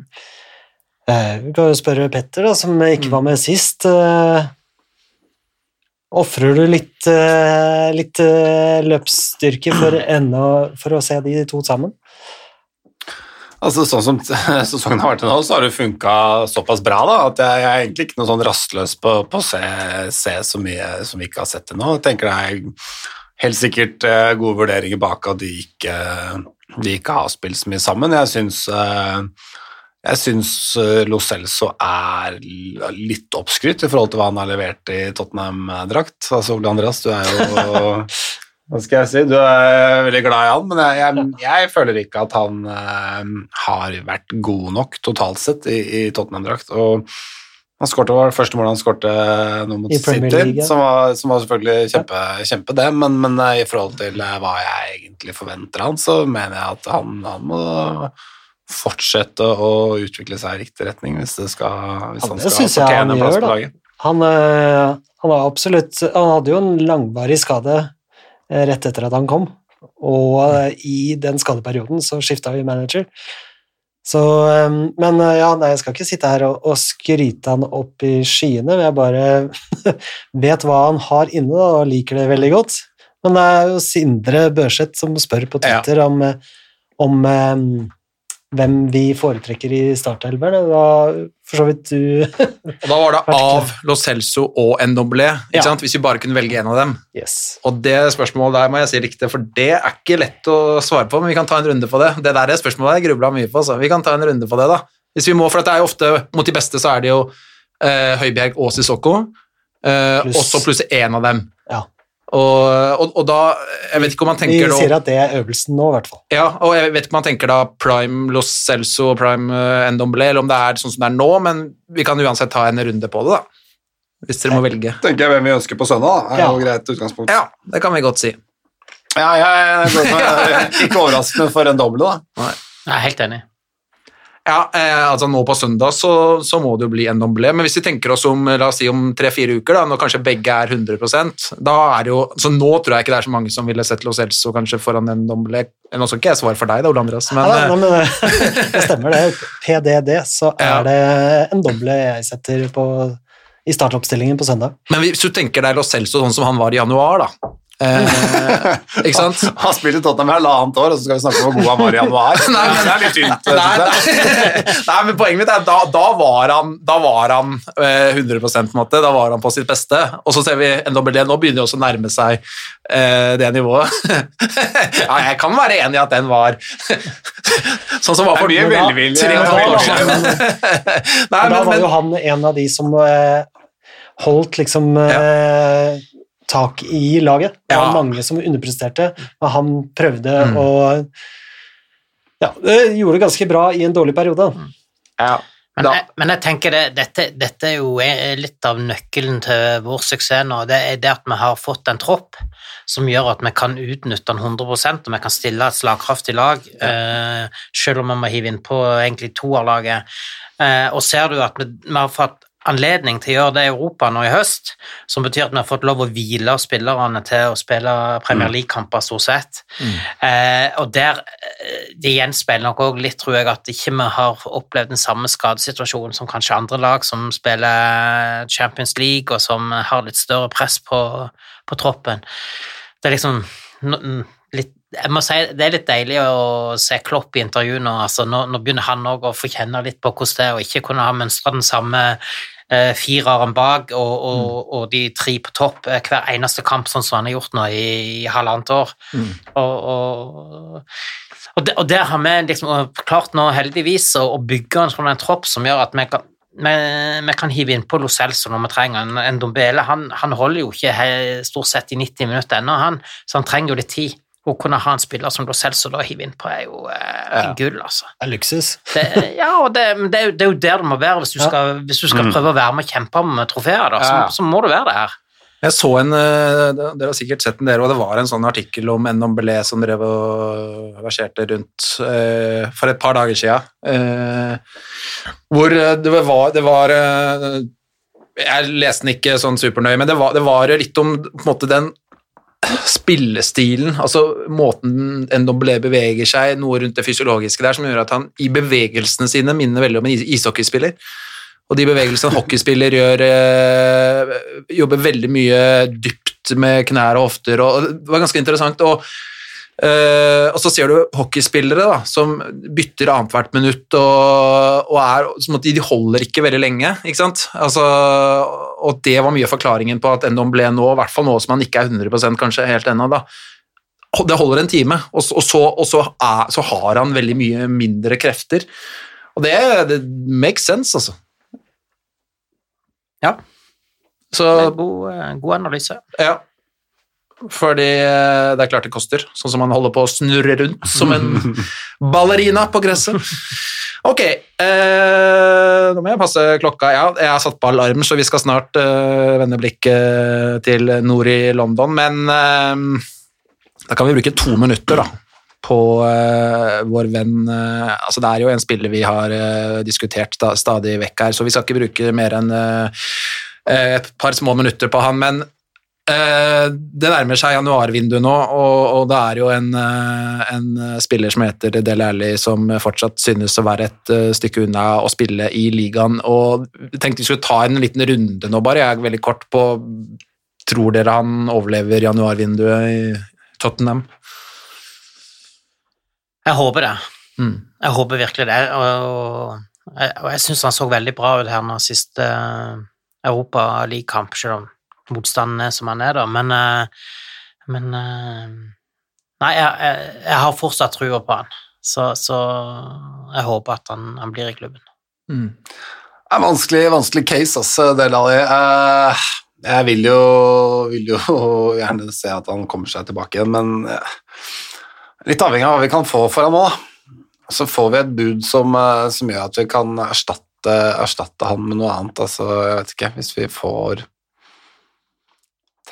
[SPEAKER 3] eh, vi kan jo spørre Petter, da, som ikke var med sist. Eh, Ofrer du litt, eh, litt eh, løpsstyrke for, <clears throat> for å se de to sammen?
[SPEAKER 4] Altså, sånn som <laughs> sesongen har vært til nå, så har det funka såpass bra da, at jeg, jeg er egentlig ikke noe sånn rastløs på, på å se, se så mye som vi ikke har sett til nå. Jeg tenker det er helt sikkert eh, gode vurderinger bak at de ikke, de ikke har spilt så mye sammen. Jeg syns, eh, jeg syns eh, Lo Celso er litt oppskrytt i forhold til hva han har levert i Tottenham-drakt. Altså, Ole Andreas, du er jo <laughs> hva skal jeg si? Du er veldig glad i han, men jeg, jeg, jeg føler ikke at han uh, har vært god nok totalt sett i, i Tottenham-drakt. Og han skårte var det første målet han skårte nå mot City, som, var, som var selvfølgelig kjempe, kjempe det, men, men eh, i forhold til hva jeg egentlig forventer han, så mener jeg at han, han må fortsette å utvikle seg i riktig retning hvis, det skal, hvis
[SPEAKER 3] Ja,
[SPEAKER 4] han skal fortjene
[SPEAKER 3] han
[SPEAKER 4] en plass på laget.
[SPEAKER 3] Han, eh, han absolutt Han hadde jo en langvarig skade eh, rett etter at han kom, og eh, i den skadeperioden så skifta vi manager. Så, men ja, nei, jeg skal ikke sitte her og, og skryte han opp i skyene, men jeg bare <laughs> vet hva han har inne da, og liker det veldig godt. Men det er jo Sindre Børseth som spør på Twitter om, eh, om eh, hvem vi foretrekker i startelveren. Var for så vidt du
[SPEAKER 1] og da var det <laughs> av Lo Celso og Ndombele,
[SPEAKER 3] Ja.
[SPEAKER 1] sant? hvis vi bare kunne velge en av dem.
[SPEAKER 3] Yes.
[SPEAKER 1] Og det spørsmålet der må jeg si riktig, for det er ikke lett å svare på, men vi kan ta en runde på det. Det der er spørsmålet jeg grubla mye på, så vi kan ta en runde på det, da. Hvis vi må, for det er jo ofte, mot de beste så er det jo eh, Høibjerg og Sissoko, eh, og så pluss én av dem. Og, og, og da Jeg vet ikke om man
[SPEAKER 3] Vi
[SPEAKER 1] tenker da
[SPEAKER 3] sier at det er øvelsen nå, i hvert fall.
[SPEAKER 1] Ja, og jeg vet ikke om man tenker da prime Los Celso og prime uh, Ndombele, eller om det er sånn som det er nå, men vi kan uansett ta en runde på det, da. Hvis dere må velge.
[SPEAKER 4] Tenker jeg hvem vi ønsker på søndag, da. er
[SPEAKER 3] Ja.
[SPEAKER 4] jo greit utgangspunkt.
[SPEAKER 1] Ja, det kan vi godt si.
[SPEAKER 4] Ja, jeg går for, ikke overraskende for en doble, da.
[SPEAKER 2] Jeg er helt enig.
[SPEAKER 1] Ja, eh, altså nå på søndag så, så må det jo bli en doble, men hvis vi tenker oss om la oss si om tre-fire uker, da, når kanskje begge er 100 da er det jo Så nå tror jeg ikke det er så mange som ville sett Los Elso kanskje foran en doble, Nå skal ikke jeg svare for deg, da, Ole Andreas, men
[SPEAKER 3] ja, da, men, <laughs> det stemmer, det. PDD, så er
[SPEAKER 1] Ja.
[SPEAKER 3] det en doble jeg setter på, i startoppstillingen på søndag.
[SPEAKER 1] Men hvis du tenker deg Lo Celso sånn som han var i januar, da, Eh, ikke sant? <laughs>
[SPEAKER 4] Han spilte Tottenham i halvannet år, og så skal vi snakke om hvor god han var i januar. <laughs>
[SPEAKER 1] Nei, men-
[SPEAKER 4] det er litt tynt.
[SPEAKER 1] Nei, nei. <laughs> nei, men poenget mitt er da, da var han, da var han eh, 100 på en måte, da var han på sitt beste. Og så ser vi NWD, nå begynner det også å nærme seg eh, det nivået. ja, jeg kan være enig i at den var sånn som var for
[SPEAKER 4] mye velvilje.
[SPEAKER 3] Ja, da var jo han en av de som eh, holdt liksom eh, tak i laget. Det var
[SPEAKER 1] Ja.
[SPEAKER 3] mange som underpresterte, men han prøvde
[SPEAKER 1] Mm.
[SPEAKER 3] å Ja, det gjorde det ganske bra i en dårlig periode.
[SPEAKER 4] Ja.
[SPEAKER 2] Men, jeg, men jeg tenker det, dette, dette er jo litt av nøkkelen til vår suksess nå. Det er det at vi har fått en tropp som gjør at vi kan utnytte den 100% og vi kan stille et slagkraftig lag, eh, selv om vi må hive inn på egentlig laget. Uh, og ser du at vi, vi har fått anledning til å gjøre det i Europa nå i høst, som betyr at vi har fått lov å hvile spillerne til å spille Premier League-kamper stort sett. Eh, og der eh, det gjenspeiler nok òg litt, tror jeg, at ikke vi har opplevd den samme skadesituasjonen som kanskje andre lag som spiller Champions League, og som har litt større press på, på troppen. Det er liksom litt jeg må si, Det er litt deilig å se Klopp i intervju nå. altså Nå, nå begynner han òg å få kjenne litt på hvordan det er å ikke kunne ha mønstra den samme eh, fireren bak og, og, og de tre på topp eh, hver eneste kamp, sånn som han har gjort nå i, i halvannet år. Og, og, og, der har vi liksom klart nå heldigvis å, bygge en sånn en tropp som gjør at vi kan vi, vi kan hive inn på Lo Celso når vi trenger en, en Dombele. Han, han holder jo ikke stort sett i 90 minutter ennå, han, så han trenger jo litt tid. Å kunne ha en spiller som Lo Celso da hive inn på, er jo eh, gull, altså.
[SPEAKER 3] Det er luksus. <laughs>
[SPEAKER 2] Det, ja, og det, det, er jo- det er jo der det må være hvis du
[SPEAKER 3] Ja.
[SPEAKER 2] skal, hvis du skal prøve å være med og kjempe om trofeer. Da, så,
[SPEAKER 4] Ja.
[SPEAKER 2] så må du være det her.
[SPEAKER 1] Jeg så en, eh, dere har sikkert sett den dere, og det var en sånn artikkel om Nombelé som drev og verserte rundt eh, for et par dager siden. Eh, hvor eh, det var, det var eh, Jeg leste den ikke sånn supernøye, men det var, det var litt om på en måte den spillestilen, altså måten Ndombele beveger seg, noe rundt det fysiologiske der som gjør at han i bevegelsene sine minner veldig om en ishockeyspiller. Og de bevegelsene en hockeyspiller gjør, eh, jobber veldig mye dypt med knær og hofter, og det var ganske interessant. Og, eh, og så ser du hockeyspillere da, som bytter annethvert minutt, og, og er, som at de, de holder ikke veldig lenge. ikke sant? Altså, og det var mye av forklaringen på at Endom ble nå, i hvert fall nå som han ikke er 100% kanskje helt ennå, da. Det holder en time, og, så- og, så, og så, er, så har han veldig mye mindre krefter. Og det, det makes sense, altså.
[SPEAKER 2] Ja,
[SPEAKER 1] Så
[SPEAKER 2] god, eh, god analyse.
[SPEAKER 1] ja. Fordi eh, det er klart det koster, sånn som man holder på å snurre rundt som en <laughs> ballerina på gresset. Ok, eh, nå må jeg passe klokka. Ja, jeg har satt på alarm, så vi skal snart eh, vende blikket til nord i London, men eh, da kan vi bruke to minutter da, på eh, vår venn eh, altså Det er jo en spiller vi har eh, diskutert da, stadig vekk her, så vi skal ikke bruke mer enn eh, et par små minutter på han, men eh, det nærmer seg januarvinduet nå, og, og det er jo en, eh, en spiller som heter Del Alli som fortsatt synes å være et eh, stykke unna å spille i ligaen, og jeg tenkte vi skulle ta en liten runde nå bare, jeg er veldig kort på Tror dere han overlever januarvinduet i Tottenham?
[SPEAKER 2] Jeg håper det.
[SPEAKER 1] Mm.
[SPEAKER 2] Jeg håper virkelig det. Og, og, og jeg syns han så veldig bra ut her nå siste uh, Europa-league-kamp, selv om motstanden er som han er, da. Men, eh, men eh, Nei, jeg, jeg, jeg har fortsatt trua på han. Så, så jeg håper at han, han blir i klubben.
[SPEAKER 1] Mm.
[SPEAKER 4] Det er en vanskelig, vanskelig case, altså, Delali. Eh, jeg vil jo, vil jo <laughs> gjerne se at han kommer seg tilbake igjen, men litt avhengig av hva vi kan få for ham nå. Så får vi et bud som, som gjør at vi kan erstatte, erstatte han med noe annet. Altså, jeg vet ikke, hvis vi får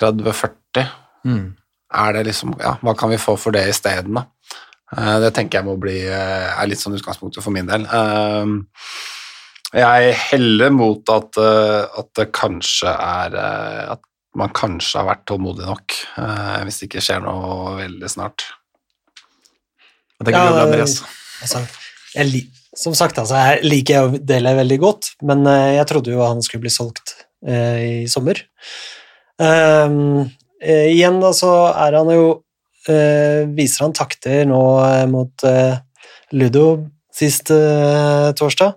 [SPEAKER 4] 30-40,
[SPEAKER 1] Mm.
[SPEAKER 4] er det liksom, ja, hva kan vi få for det isteden, da? Eh, Det tenker jeg må bli eh, er litt sånn utgangspunktet for min del. Eh, Jeg heller mot at, at det kanskje er At man kanskje har vært tålmodig nok, eh, hvis det ikke skjer noe veldig snart.
[SPEAKER 1] Hva tenker
[SPEAKER 3] Ja,
[SPEAKER 1] du, Andreas?
[SPEAKER 3] Altså, jeg, som sagt, altså, jeg liker Dele veldig godt, men jeg trodde jo han skulle bli solgt eh, i sommer. Ehm, eh, igjen da så er han jo eh, Viser han takter nå eh, mot Ludo sist torsdag.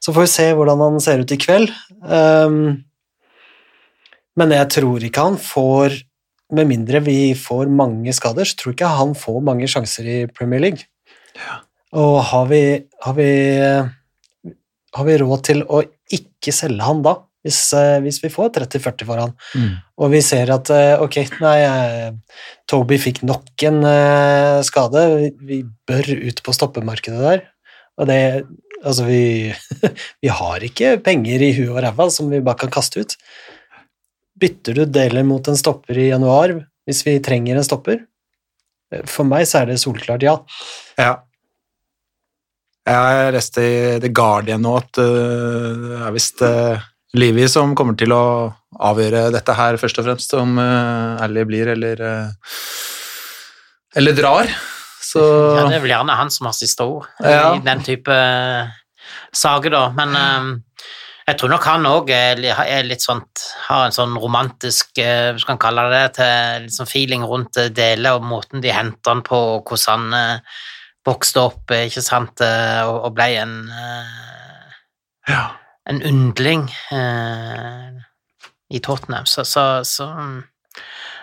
[SPEAKER 3] Så får vi se hvordan han ser ut i kveld. Um, men jeg tror ikke han får Med mindre vi får mange skader, så tror ikke han får mange sjanser i Premier League. Og har vi, har vi har vi råd til å ikke selge han da, hvis, eh, hvis vi får 30-40 foran.
[SPEAKER 1] Mm.
[SPEAKER 3] Og vi ser at eh, ok, nei, eh, Toby fikk nok en skade, vi, bør ut på stoppemarkedet der. Og det, altså vi, <laughs> vi har ikke penger i huet og ræva som vi bare kan kaste ut. Bytter du deler mot en stopper i januar hvis vi trenger en stopper? For meg så er det solklart ja.
[SPEAKER 1] Ja. Jeg leste i The Guardian nå at det det er visst uh, Livi som kommer til å avgjøre dette her, først og fremst, om uh, Ally blir eller uh, eller drar. Så
[SPEAKER 2] Ja, det er vel gjerne han som har siste ord
[SPEAKER 1] Ja.
[SPEAKER 2] i den type eh, saker, da. Men eh, jeg tror nok han òg er, litt sånt Har en sånn romantisk eh, Hva skal man kalle det? til sånn feeling rundt eh, deler og måten de henter han på, og hvordan han eh, vokste opp, eh, ikke sant, eh, og, ble en eh,
[SPEAKER 1] ja.
[SPEAKER 2] En undling eh, i Tottenham, så, så, så mm.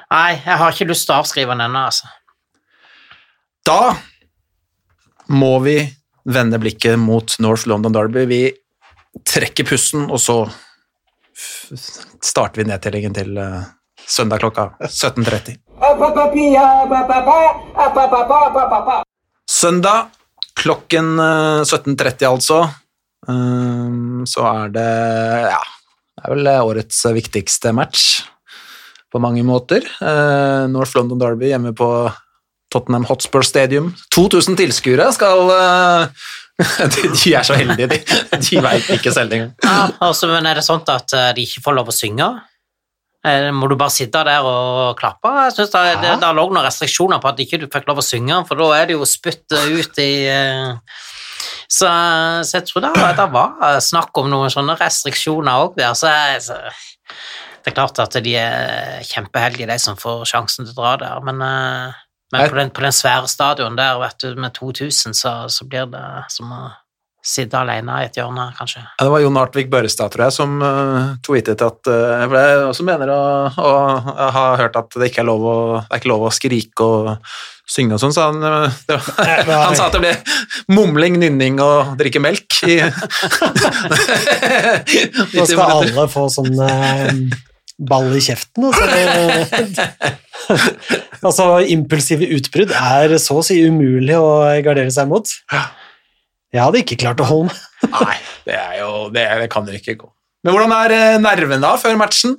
[SPEAKER 2] Nei, jeg har ikke lyst til å avskrive den ennå, altså.
[SPEAKER 1] Da må vi vende blikket mot North London Derby. Vi trekker pusten, og så starter vi nedtellingen til eh, søndag klokka 17.30. Søndag klokken eh, 17.30 altså, eh, så er det ja, det er vel årets viktigste match på mange måter. Eh, North London Derby hjemme på Tottenham Hotspur Stadium. 2000 tilskuere skal eh, <laughs> de, er så heldige, de. De veit ikke selv engang.
[SPEAKER 2] Ja, altså, men er det sånn at eh, de ikke får lov å synge? Eh, Må du bare sitte der og klappe? Jeg synes det, det, det lå noen restriksjoner på at ikke du fikk lov å synge, for da er det jo spytt ut i eh, så, så jeg tror det, det var snakk om noen sånne restriksjoner òg der. Så, så det er klart at de er kjempeheldige, de som får sjansen til å dra der, men, eh, men på, den, på den svære stadion der du, med 2000, så, så blir det som å sitte alene i et hjørne, kanskje.
[SPEAKER 1] Ja, det var Jon Artvik Børrestad, tror jeg, som uh, tweetet at uh, For jeg også mener å, å ha hørt at det ikke er lov å, det er ikke lov å skrike og synge og sånn, så han, eh, var, han sa at det ble mumling, nynning og drikke melk i <laughs>
[SPEAKER 3] Nå skal alle få sånn eh, ball i kjeften. Altså, <laughs> altså, impulsive utbrudd er så å si umulig å gardere seg mot. Jeg hadde ikke klart å holde meg.
[SPEAKER 1] Nei, det er jo Det, det kan jo ikke gå. Men hvordan er nervene nerven da, før matchen?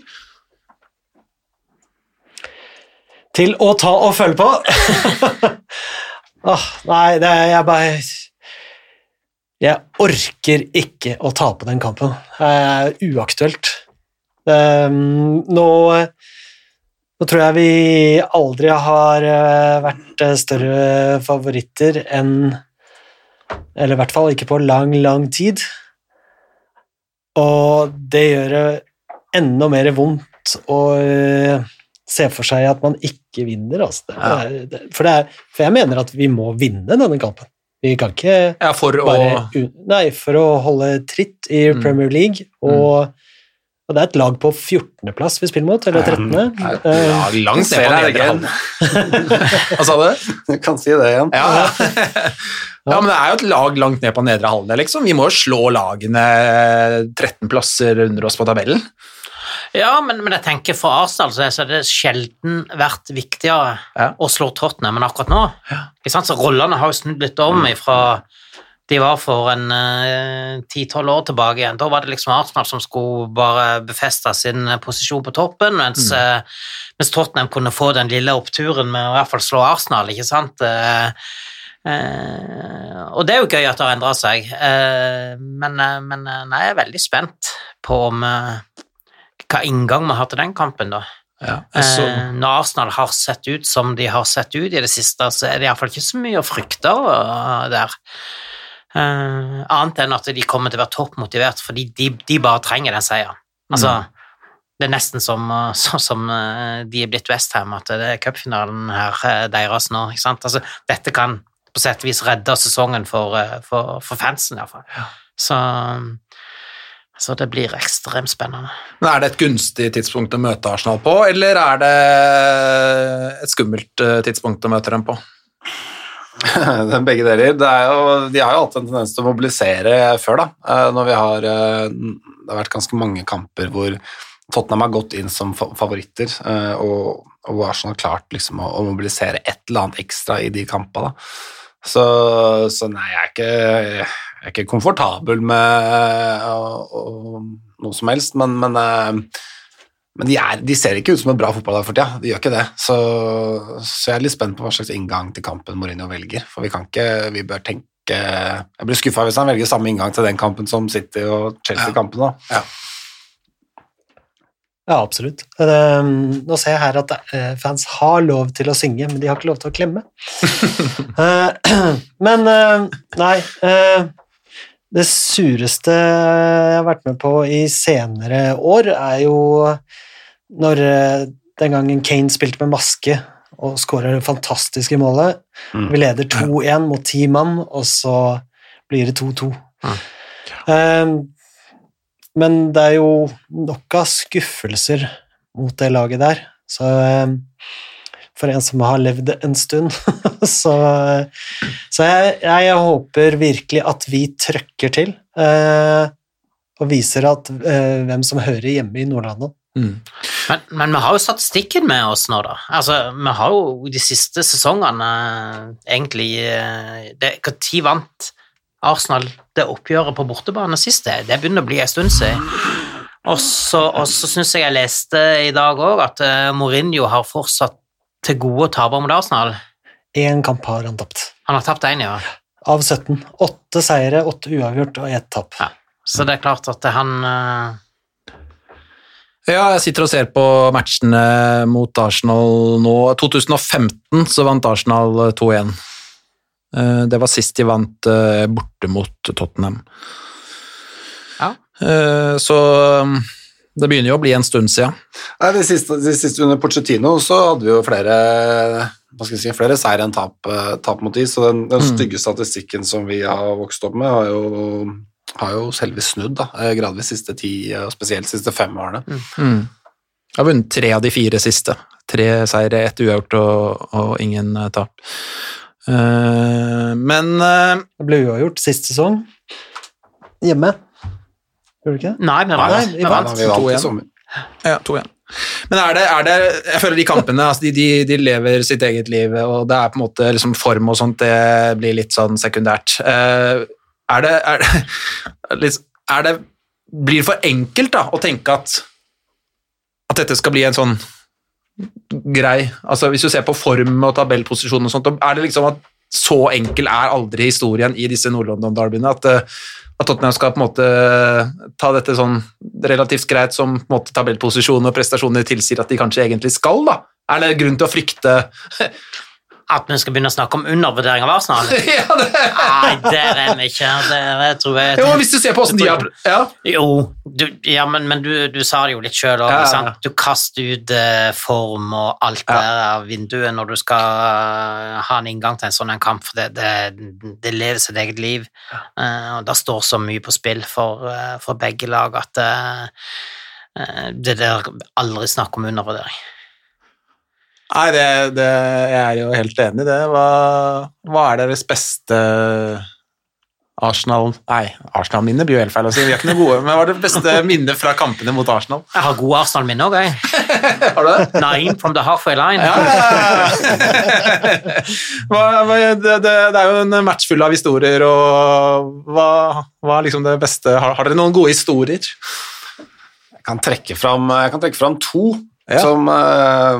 [SPEAKER 3] Til å ta og følge på. <laughs> oh, nei, det er jeg bare Jeg orker ikke å tape den kampen. Det er uaktuelt. Um, nå, nå tror jeg vi aldri har eh, vært eh, større favoritter enn Eller i hvert fall ikke på lang, lang tid. Og det gjør det enda mer vondt å eh, se for seg at man ikke vinner. Altså. Det er, det, for, det er, for jeg mener at vi må vinne denne kampen. Vi kan ikke
[SPEAKER 1] Ja, for
[SPEAKER 3] bare å... Nei, for å holde tritt i
[SPEAKER 1] Mm.
[SPEAKER 3] Premier League, og, og det er et lag på 14.-plass vi spiller mot, eller 13. Eh,
[SPEAKER 1] ja, langt ned
[SPEAKER 4] Ser
[SPEAKER 1] på nedre. Hva sa du?
[SPEAKER 4] Du kan si det igjen.
[SPEAKER 1] Ja. ja, men det er jo et lag langt ned på nedre halvdel, liksom. Vi må jo slå lagene 13 plasser under oss på tabellen.
[SPEAKER 2] Ja, men, men jeg tenker for Arsenal så har det sjelden vært viktigere
[SPEAKER 1] Ja.
[SPEAKER 2] å slå Tottenham enn akkurat nå. Sant? Så rollene har jo snudd litt om ifra de var for en ti-tolv år tilbake igjen. Da var det liksom Arsenal som skulle bare befeste sin eh, posisjon på toppen, mens, eh, mens Tottenham kunne få den lille oppturen med å i hvert fall slå Arsenal, ikke sant. Uh, eh, og det er jo gøy at det har endra seg, eh, men, eh, men eh, nei, jeg er veldig spent på om eh, hva inngang vi har til den kampen, da.
[SPEAKER 1] Ja, så,
[SPEAKER 2] Eh, når Arsenal har sett ut som de har sett ut i det siste, så er det iallfall ikke så mye å frykte eh, der. Eh, annet enn at de kommer til å være toppmotivert fordi de, de bare trenger den seieren. Altså, det er nesten som, uh, sånn som de er blitt Westham, at det er cupfinalen her deres nå. ikke sant? Altså, dette kan på sett og vis redde sesongen for, for, for fansen, iallfall. Så, så det blir ekstremt spennende.
[SPEAKER 1] Men Er det et gunstig tidspunkt å møte Arsenal på, eller er det et skummelt eh, tidspunkt å møte dem på? <laughs>
[SPEAKER 4] Det er begge deler. Det er jo, de har jo alltid en tendens til å mobilisere før, da. Eh, Når vi har eh, Det har vært ganske mange kamper hvor Tottenham har gått inn som favoritter, og, og hvor Arsenal har klart liksom å mobilisere et eller annet ekstra i de kampene. Så, så nei, jeg er ikke, jeg er ikke komfortabel med å- å- noe som helst, men, men eh, men de, er, de ser ikke ut som et bra fotballag for tida. De gjør ikke det. Så, så jeg er litt spent på hva slags inngang til kampen Mourinho velger. For vi kan ikke Vi bør tenke Jeg blir skuffa hvis han velger samme inngang til den kampen som City og Chelsea-kampen. da.
[SPEAKER 3] Ja, absolutt. Nå ser jeg her at eh, fans har lov til å synge, men de har ikke lov til å klemme. <laughs> Eh, <clears throat> men eh, nei eh, Det sureste jeg har vært med på i senere år, er jo når eh, den gangen Kane spilte med maske og skårer det fantastiske målet.
[SPEAKER 4] Mm.
[SPEAKER 3] Vi leder 2-1 mot ti mann, og så blir det 2-2.
[SPEAKER 2] Mm.
[SPEAKER 3] Um, men det er jo nok av skuffelser mot det laget der. Så eh, for en som har levd en stund, <laughs> så, så jeg, jeg håper virkelig at vi trøkker til. eh, og viser at eh, hvem som hører hjemme i Nordlandet.
[SPEAKER 2] Men, men vi har jo statistikken med oss nå, da. Altså, vi har jo de siste sesongene eh, egentlig eh, Når vant Arsenal det oppgjøret på bortebane sist? Det, det begynner å bli en stund siden. Og så, og syns jeg jeg leste i dag òg at eh, Mourinho har fortsatt til gode å tape mot Arsenal.
[SPEAKER 3] Én kamp har han tapt.
[SPEAKER 2] Han har tapt én, ja.
[SPEAKER 3] Av 17. Åtte seire, åtte uavgjort og ett tap.
[SPEAKER 2] ja. Så det er klart at han eh,
[SPEAKER 1] Ja, jeg sitter og ser på matchene mot Arsenal nå. 2015 så vant Arsenal 2-1. Eh, Det var sist de vant eh, borte mot Tottenham.
[SPEAKER 2] Ja.
[SPEAKER 1] Eh, Så det begynner jo å bli en stund siden.
[SPEAKER 4] Nei, de siste, det siste under Pochettino så hadde vi jo flere hva skal jeg si, flere seier enn tap, eh, tap mot de, så den, den stygge statistikken som vi har vokst opp med, har jo, har jo selve snudd da, eh, gradvis siste ti, og spesielt siste fem årene.
[SPEAKER 1] Mm. Jeg har vunnet tre av de fire siste. Tre seire, ett uavgjort og, og ingen eh, tap. Uh, men uh,
[SPEAKER 3] Det ble uavgjort sist sesong. Hjemme. Gjorde du ikke det?
[SPEAKER 2] Nei, vi vant.
[SPEAKER 3] vi vant.
[SPEAKER 4] vi vant i sommer.
[SPEAKER 1] Ja, 2-1. Men er det, er det Jeg føler de kampene altså de, de, de lever sitt eget liv, og det er på en måte liksom form og sånt, det blir litt sånn sekundært. Uh, er det, er det, <laughs> litt- er det Blir det for enkelt da, å tenke at at dette skal bli en sånn grei altså Hvis du ser på form og tabellposisjon og sånt, er det liksom at så enkel er aldri historien i disse Nord-London-derbyene at, eh, at Tottenham skal på en måte ta dette sånn relativt greit som på en måte tabellposisjon og prestasjoner tilsier at de kanskje egentlig skal, da? Er det grunn til å frykte
[SPEAKER 2] At vi skal begynne å snakke om undervurdering av Arsenal? <laughs>
[SPEAKER 1] ja, det...
[SPEAKER 2] Nei, der er vi ikke. Det tror jeg
[SPEAKER 1] Jo, hvis du ser på åssen de har ja.
[SPEAKER 2] Jo, du, ja, men, men du, du sa det jo litt sjøl òg.
[SPEAKER 1] Ja.
[SPEAKER 2] Du kaster ut eh, form og alt
[SPEAKER 1] Ja.
[SPEAKER 2] der av vinduet når du skal uh, ha en inngang til en sånn en kamp, for det, det, det lever sitt eget liv. Uh, og Det står så mye på spill for, uh, for begge lag at det der aldri snakk om undervurdering.
[SPEAKER 1] Nei, det, det, jeg er jo helt enig i det. Hva, hva er deres beste Arsenal Nei, Arsenal-minne blir jo helt feil å si. Vi er ikke noe gode, men hva er det beste minnet fra kampene mot Arsenal?
[SPEAKER 2] Jeg har gode Arsenal-minner òg, jeg. <laughs>
[SPEAKER 1] Har du det?
[SPEAKER 2] Nine from the halfway line.
[SPEAKER 1] Ja, ja, <laughs> ja. hva, hva, det, det, det er jo en match full av historier, og hva, hva er liksom det beste Har, har dere noen gode historier?
[SPEAKER 4] Jeg kan trekke fram, jeg kan trekke fram to.
[SPEAKER 1] Ja.
[SPEAKER 4] Som, eh,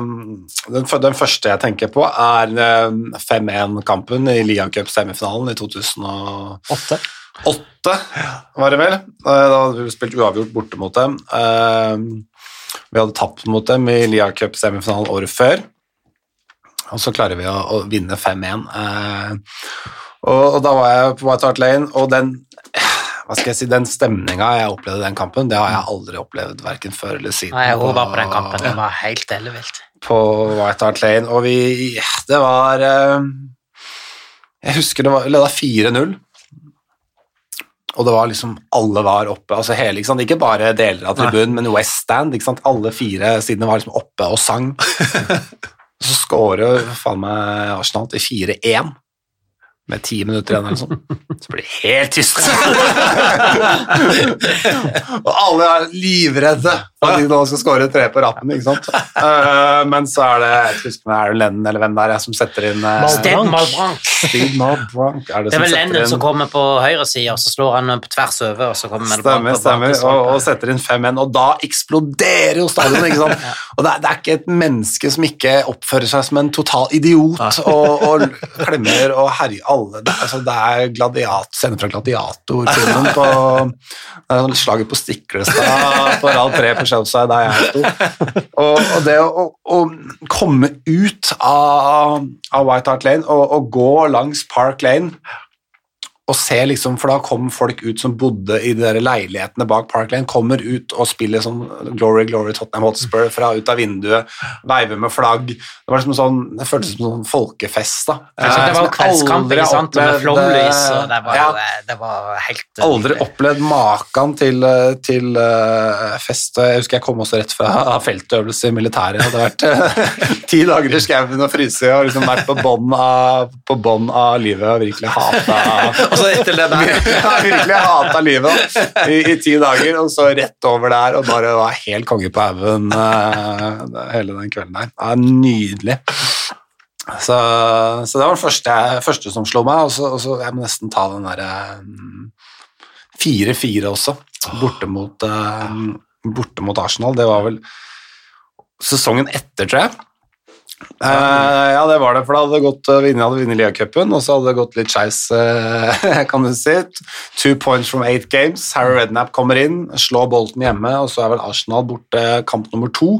[SPEAKER 4] den, den første jeg tenker på, er eh, 5-1-kampen i Liga Cup-semifinalen i 2008,
[SPEAKER 3] Åtte.
[SPEAKER 4] var det vel. Eh, Da hadde vi spilt uavgjort borte mot dem. Eh, Vi hadde tapt mot dem i Liga Cup-semifinalen året før, og så klarer vi å, å vinne 5-1. Eh, Og, og da var jeg på White Hart Lane, og den hva skal jeg si, Den stemninga jeg opplevde i den kampen, det har jeg aldri opplevd verken før eller siden.
[SPEAKER 2] Nei, jeg var på den kampen. Det var helt ellevilt.
[SPEAKER 4] på White Hart Lane, og vi Det var eh, Jeg husker det var leda 4-0. Og det var liksom Alle var oppe, altså hele, ikke? Ikke bare deler av tribunen, men West Stand. ikke sant? Alle fire sidene var liksom oppe og sang. <laughs> Så scorer faen meg Arsenal til 4-1 med ti minutter igjen eller sånn. Så blir det helt tyst. <laughs> og alle er livredde for at de nå skal score tre på rappen, ikke sant. Uh, men så er det jeg husker om det er Lennon eller hvem det er som setter inn uh,
[SPEAKER 2] Sted Malbrank.
[SPEAKER 4] Steve Malbrank Er det,
[SPEAKER 2] Det er vel Lennon som kommer på høyresida, og så slår han på tvers over, og så kommer
[SPEAKER 4] Stemmer,
[SPEAKER 2] på
[SPEAKER 4] stemmer, og, og setter inn 5-1, og da eksploderer jo stadionet, ikke sant? <laughs> Og det er, det er ikke et menneske som ikke oppfører seg som en total idiot og, og klemmer og herjer alle. Altså, det er gladiat, sender fra gladiatorfilmen på det er sånn slaget på Stiklestad på rad tre på Chelsea, der jeg sto. Og, og det å, å komme ut av, av White Hart Lane og, og gå langs Park Lane og se liksom, for da kom folk ut som bodde i de der leilighetene bak Park Lane, kommer ut og spiller sånn Glory, Glory Tottenham Hotspur fra ut av vinduet, veiver med flagg. Det var liksom sånn, det føltes som sånn folkefest da.
[SPEAKER 2] Det var jo
[SPEAKER 4] Som
[SPEAKER 2] kveldskamp, ikke sant, med flomlys, og det var,
[SPEAKER 4] ja,
[SPEAKER 2] eh, det var helt eh,
[SPEAKER 4] Aldri opplevd maken til, eh, til uh, fest. Jeg husker jeg kom også rett fra feltøvelse i militæret. Jeg hadde vært eh, <laughs> ti dager i skauen og fryse og liksom vært på bånn av, av livet og virkelig hata <laughs>
[SPEAKER 1] Og så etter det der <laughs>
[SPEAKER 4] Jeg har virkelig hata livet i, i ti dager, og så rett over der og bare var helt konge på haugen uh, hele den kvelden der. Ja, nydelig. Så, så det var det første, første som slo meg, og så, og så jeg må nesten ta den derre mm, 4-4 også, borte mot, uh, borte mot Arsenal. Det var vel sesongen etter, tror jeg. Eh, ja, det var det, for da hadde det gått jeg hadde vunnet Liacupen, og så hadde det gått litt skeis, eh, <laughs> kan du si. Two points from eight games. Harry Redknapp kommer inn, slår Bolten hjemme, og så er vel Arsenal borte kamp nummer to.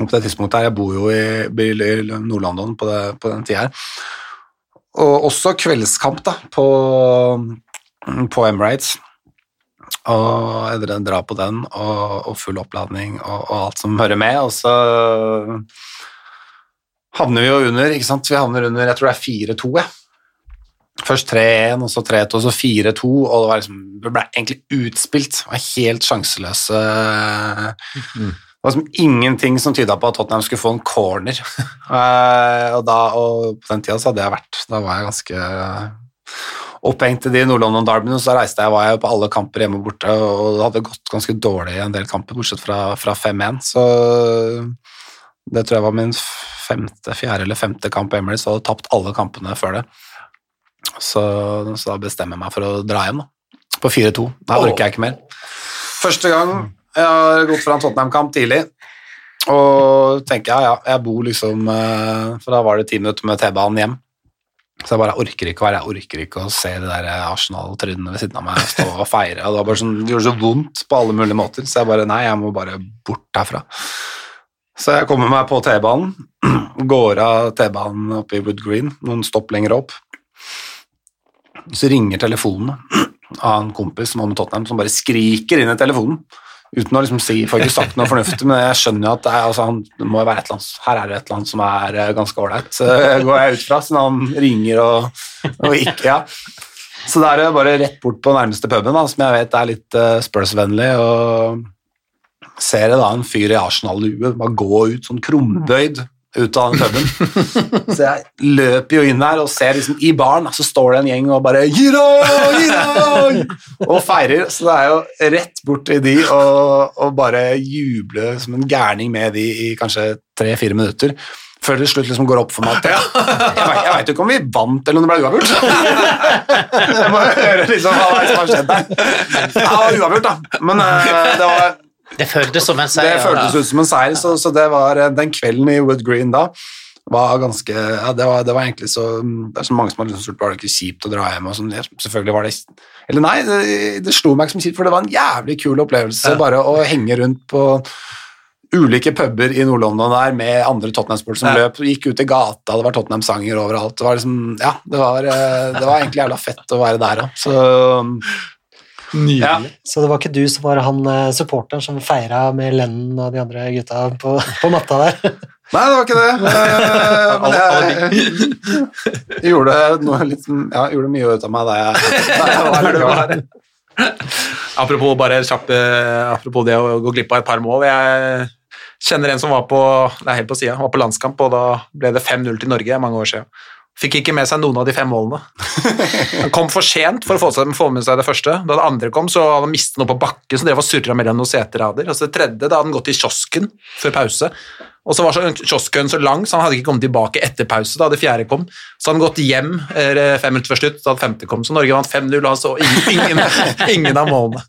[SPEAKER 4] Og på det tidspunktet her, Jeg bor jo i, i Nord-London på, på den tida her. Og også kveldskamp da, på, på Emirates. Og jeg drar på den, og, og full oppladning og, og alt som hører med. Og så havner vi jo under, ikke sant? Vi havner under, jeg tror det er 4-2, jeg. Først 3-1, og så 3-2, og så 4-2, og det var liksom, det, ble egentlig utspilt. Det var helt sjanseløse. Det var liksom ingenting som tyda på at Tottenham skulle få en corner. <laughs> Eh, og, da, og på den tida så hadde jeg vært, da var jeg ganske opphengt i de Nord-London Derbyene, så reiste jeg, var jeg på alle kamper hjemme og borte, og det hadde gått ganske dårlig i en del kamper, bortsett fra, fra 5-1, så det tror jeg var min femte, fjerde eller femte kamp på så hadde tapt alle kampene før det. Så, så da bestemmer jeg meg for å dra hjem da, på 4-2. Da orker jeg ikke mer. Første gang jeg har gått fra en Tottenham-kamp tidlig, og tenker ja, ja, jeg bor liksom, eh, for da var det ti minutter med T-banen hjem. Så jeg bare orker ikke å være, jeg orker ikke å se det der Arsenal-trynene ved siden av meg stå og feire. Og det, var bare sånn, det gjorde så vondt på alle mulige måter, så jeg bare nei, jeg må bare bort herfra. Så jeg kommer meg på T-banen, <clears throat> går av T-banen oppe i Wood Green, noen stopp lenger opp. Så ringer telefonen <clears throat> av en kompis som var med Tottenham, som bare skriker inn i telefonen. Uten å liksom si, får ikke sagt noe fornuftig, men jeg skjønner jo at det, er, altså, det må være et eller annet, her er det et eller annet som er eh, ganske ålreit. Så <laughs> går jeg ut fra, siden han ringer og, og ikke, ja. Så da er det bare rett bort på nærmeste puben, da, som jeg vet er litt uh, Spurs-vennlig, og ser jeg da en fyr i Arsenal-lue bare gå ut sånn krumbøyd ut av den puben. Så jeg løper jo inn der og ser liksom i baren, så står det en gjeng og bare Giro! Giro! Og feirer. Så det er jo rett bort til de og, og bare juble som en gærning med de i kanskje tre-fire minutter. Før det slutt liksom går opp for meg at Jeg veit ikke om vi vant eller om det ble uavgjort. Jeg må høre liksom hva som har skjedd der. Ja, uavgjort, da. Men eh, det var
[SPEAKER 2] Det føltes som en seier.
[SPEAKER 4] det føltes ut som en seier, så, så det var eh, den kvelden i Wood Green da var ganske, ja, det var, det var egentlig så Det er så mange som har liksom spurt var det ikke kjipt å dra hjem og sånn. Ja, Selvfølgelig var det Eller nei, det, det slo meg ikke som kjipt, for det var en jævlig kul opplevelse bare å henge rundt på ulike puber i Nord-London der med andre Tottenham-sport som løp, gikk ut i gata, det var Tottenham-sanger overalt. Det var liksom, ja, det var, eh, det var egentlig jævla fett å være der òg. Så
[SPEAKER 1] Nydelig.
[SPEAKER 3] Så det var ikke du som var han eh, supporteren som feira med Lennon og de andre gutta på, på matta der? <laughs>
[SPEAKER 4] Nei, det var ikke det. <laughs> Eh, Men jeg, jeg gjorde, noe litt, ja, gjorde mye ut av meg da jeg, <laughs> da jeg var her.
[SPEAKER 1] Apropos bare kjapp, eh, apropos det å gå glipp av et par mål. Jeg kjenner en som var på er helt på siden, var på landskamp, og da ble det 5-0 til Norge mange år siden. Fikk ikke med seg noen av de fem målene. Han kom for sent for å få, med seg det første. Da det andre kom, så hadde han mistet noe på bakken, så drev og surra mellom noen seterader. Og så det tredje, da hadde han gått i kiosken før pause. Og så var så kiosken så lang, så han hadde ikke kommet tilbake etter pause da det fjerde kom. Så hadde han gått hjem eh, fem minutter før slutt da det femte kom. Så Norge vant 5-0, og han så ingen, ingen, av målene.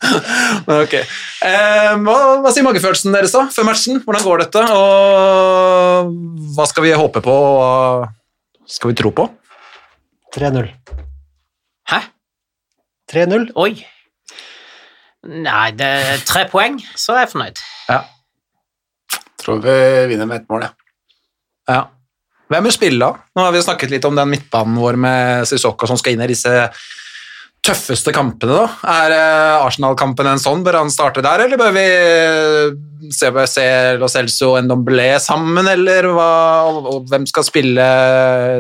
[SPEAKER 1] Men ok. Eh, hva, hva sier magefølelsen deres da, før matchen? Hvordan går dette? Og hva skal vi håpe på? og skal vi tro på?
[SPEAKER 3] 3-0.
[SPEAKER 2] Hæ?
[SPEAKER 3] 3-0.
[SPEAKER 2] Oi. Nei, det er tre poeng, så er jeg fornøyd.
[SPEAKER 1] Ja.
[SPEAKER 4] Tror vi vinner med ett mål, ja.
[SPEAKER 1] Ja. Hvem vil spille da? Nå har vi snakket litt om den midtbanen vår med Sissoko som skal inn i disse tøffeste kampene. da. Er eh, Arsenal-kampen en sånn? Bør han starte der, eller bør vi se, se Lo Celso og Ndomblé sammen, eller hva? Og, og hvem skal spille?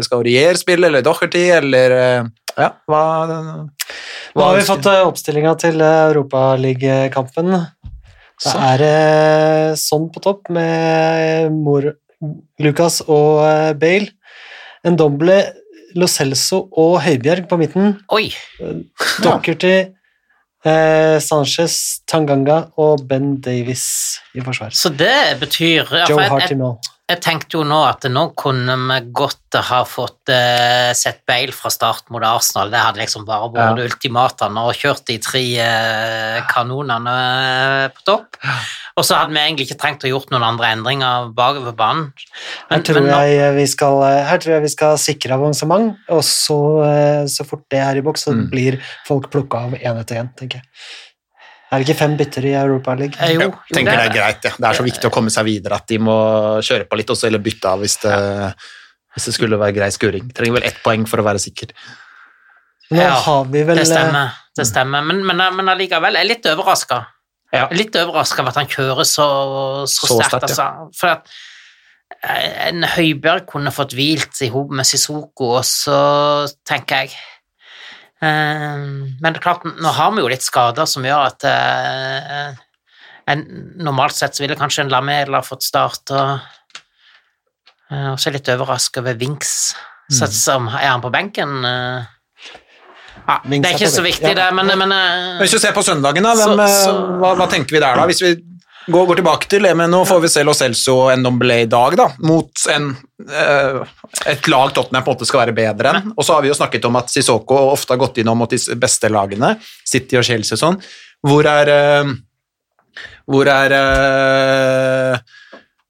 [SPEAKER 1] Skal Aurier spille, eller Docherty, eller eh, Ja, hva
[SPEAKER 3] Nå har vi fått eh, oppstillinga til eh, Europaligakampen. Det
[SPEAKER 1] Så.
[SPEAKER 3] er eh, sånn på topp med Mor Lucas og Bale. Bale. Ndomble, Lo Celso og Høibjerg på midten.
[SPEAKER 2] Oi.
[SPEAKER 3] Docherty, eh, Sanchez, Tanganga og Ben Davies i forsvar.
[SPEAKER 2] Så det betyr ja,
[SPEAKER 3] Joe
[SPEAKER 2] Hart
[SPEAKER 3] i nå.
[SPEAKER 2] Jeg tenkte jo nå at nå kunne vi godt ha fått uh, sett Bale fra start mot Arsenal. Det hadde liksom bare vært det ultimate og kjørt de tre uh, kanonene uh, på topp. Og så hadde vi egentlig ikke trengt å gjort noen andre endringer bakover banen.
[SPEAKER 3] Her tror,
[SPEAKER 2] nå-
[SPEAKER 3] jeg vi skal, her tror jeg vi skal sikre avansement, og så, så fort det er i boks, så
[SPEAKER 1] Mm.
[SPEAKER 3] blir folk plukka av én etter én, tenker jeg. Er det ikke fem bytter i Europa League?
[SPEAKER 2] Eh, jo,
[SPEAKER 1] Jo,
[SPEAKER 2] jo,
[SPEAKER 1] tenker det
[SPEAKER 2] det-
[SPEAKER 1] er greit. Ja. Det er så viktig å komme seg videre at de må kjøre på litt, også, eller bytte av hvis det, hvis det skulle være grei skuring. Trenger vel ett poeng for å være sikker.
[SPEAKER 3] Nå
[SPEAKER 2] Ja,
[SPEAKER 3] har vi vel
[SPEAKER 2] Det stemmer. Det stemmer. Men, men, men allikevel, jeg er litt overraska.
[SPEAKER 1] Ja.
[SPEAKER 2] Litt overraska over at han kjører så, så,
[SPEAKER 1] Så
[SPEAKER 2] sterkt.
[SPEAKER 1] sterkt,
[SPEAKER 2] altså. For at eh, en Høibjerg kunne fått hvilt i hop med Sissoko, og så tenker jeg eh, Men det er klart, nå har vi jo litt skader som gjør at eh, en, Normalt sett så ville kanskje en Lamela fått start, og, eh, og så er jeg litt overraska over Vinks. Så, som, er han på benken? eh? Ja, det er ikke så viktig, det, men, men
[SPEAKER 1] Hvis vi ser på søndagen, da, hvem,
[SPEAKER 2] Så- så-
[SPEAKER 1] hva, hva tenker vi der da? Hvis vi går, går tilbake til det, men nå får vi se Lo Celso og Ndomblé i dag, da, mot en, eh, et lag Tottenham på en måte skal være bedre enn. Og så har vi jo snakket om at Sissoko ofte har gått innom mot de beste lagene, City og Chelsea og sånn. Hvor er eh, Hvor er eh,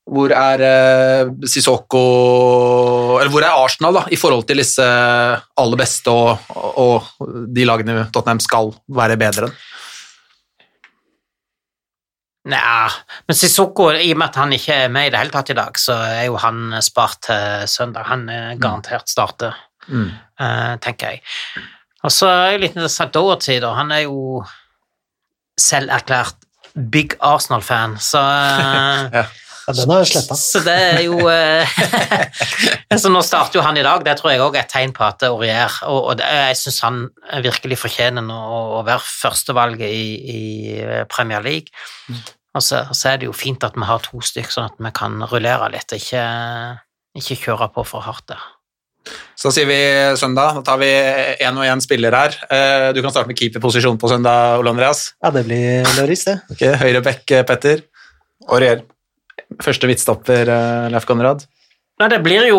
[SPEAKER 1] hvor er eh, Sissoko Eller hvor er Arsenal da, i forhold til disse aller beste og, og, og de lagene Tottenham skal være bedre enn?
[SPEAKER 2] Nja, men Sissoko, i og med at han ikke er med i det hele tatt i dag, så er jo han spart til søndag. Han er garantert starter,
[SPEAKER 1] Mm.
[SPEAKER 2] uh, tenker jeg. Og så er det litt interessant Doherty, da. Han er jo selverklært big Arsenal-fan, så uh, <laughs>
[SPEAKER 3] Ja, den har jeg sletta.
[SPEAKER 2] Så det er jo eh, <laughs> Så nå starter jo han i dag, det tror jeg òg er et tegn på at det Aurier Og, og det, jeg syns han virkelig fortjener å, å være førstevalget i, i Premier League. Og så, så er det jo fint at vi har to stykker, sånn at vi kan rullere litt, ikke, ikke kjøre på for hardt der.
[SPEAKER 1] Så sier vi søndag. Da tar vi én og én spiller her. Eh, Du kan starte med keeperposisjon på søndag, Ole Andreas.
[SPEAKER 3] Ja, det blir Loris, det.
[SPEAKER 1] Ok, Høyre back, eh, Petter.
[SPEAKER 4] Aurier.
[SPEAKER 1] Første midtstopper, eh, Leif Konrad.
[SPEAKER 2] Nei, det blir jo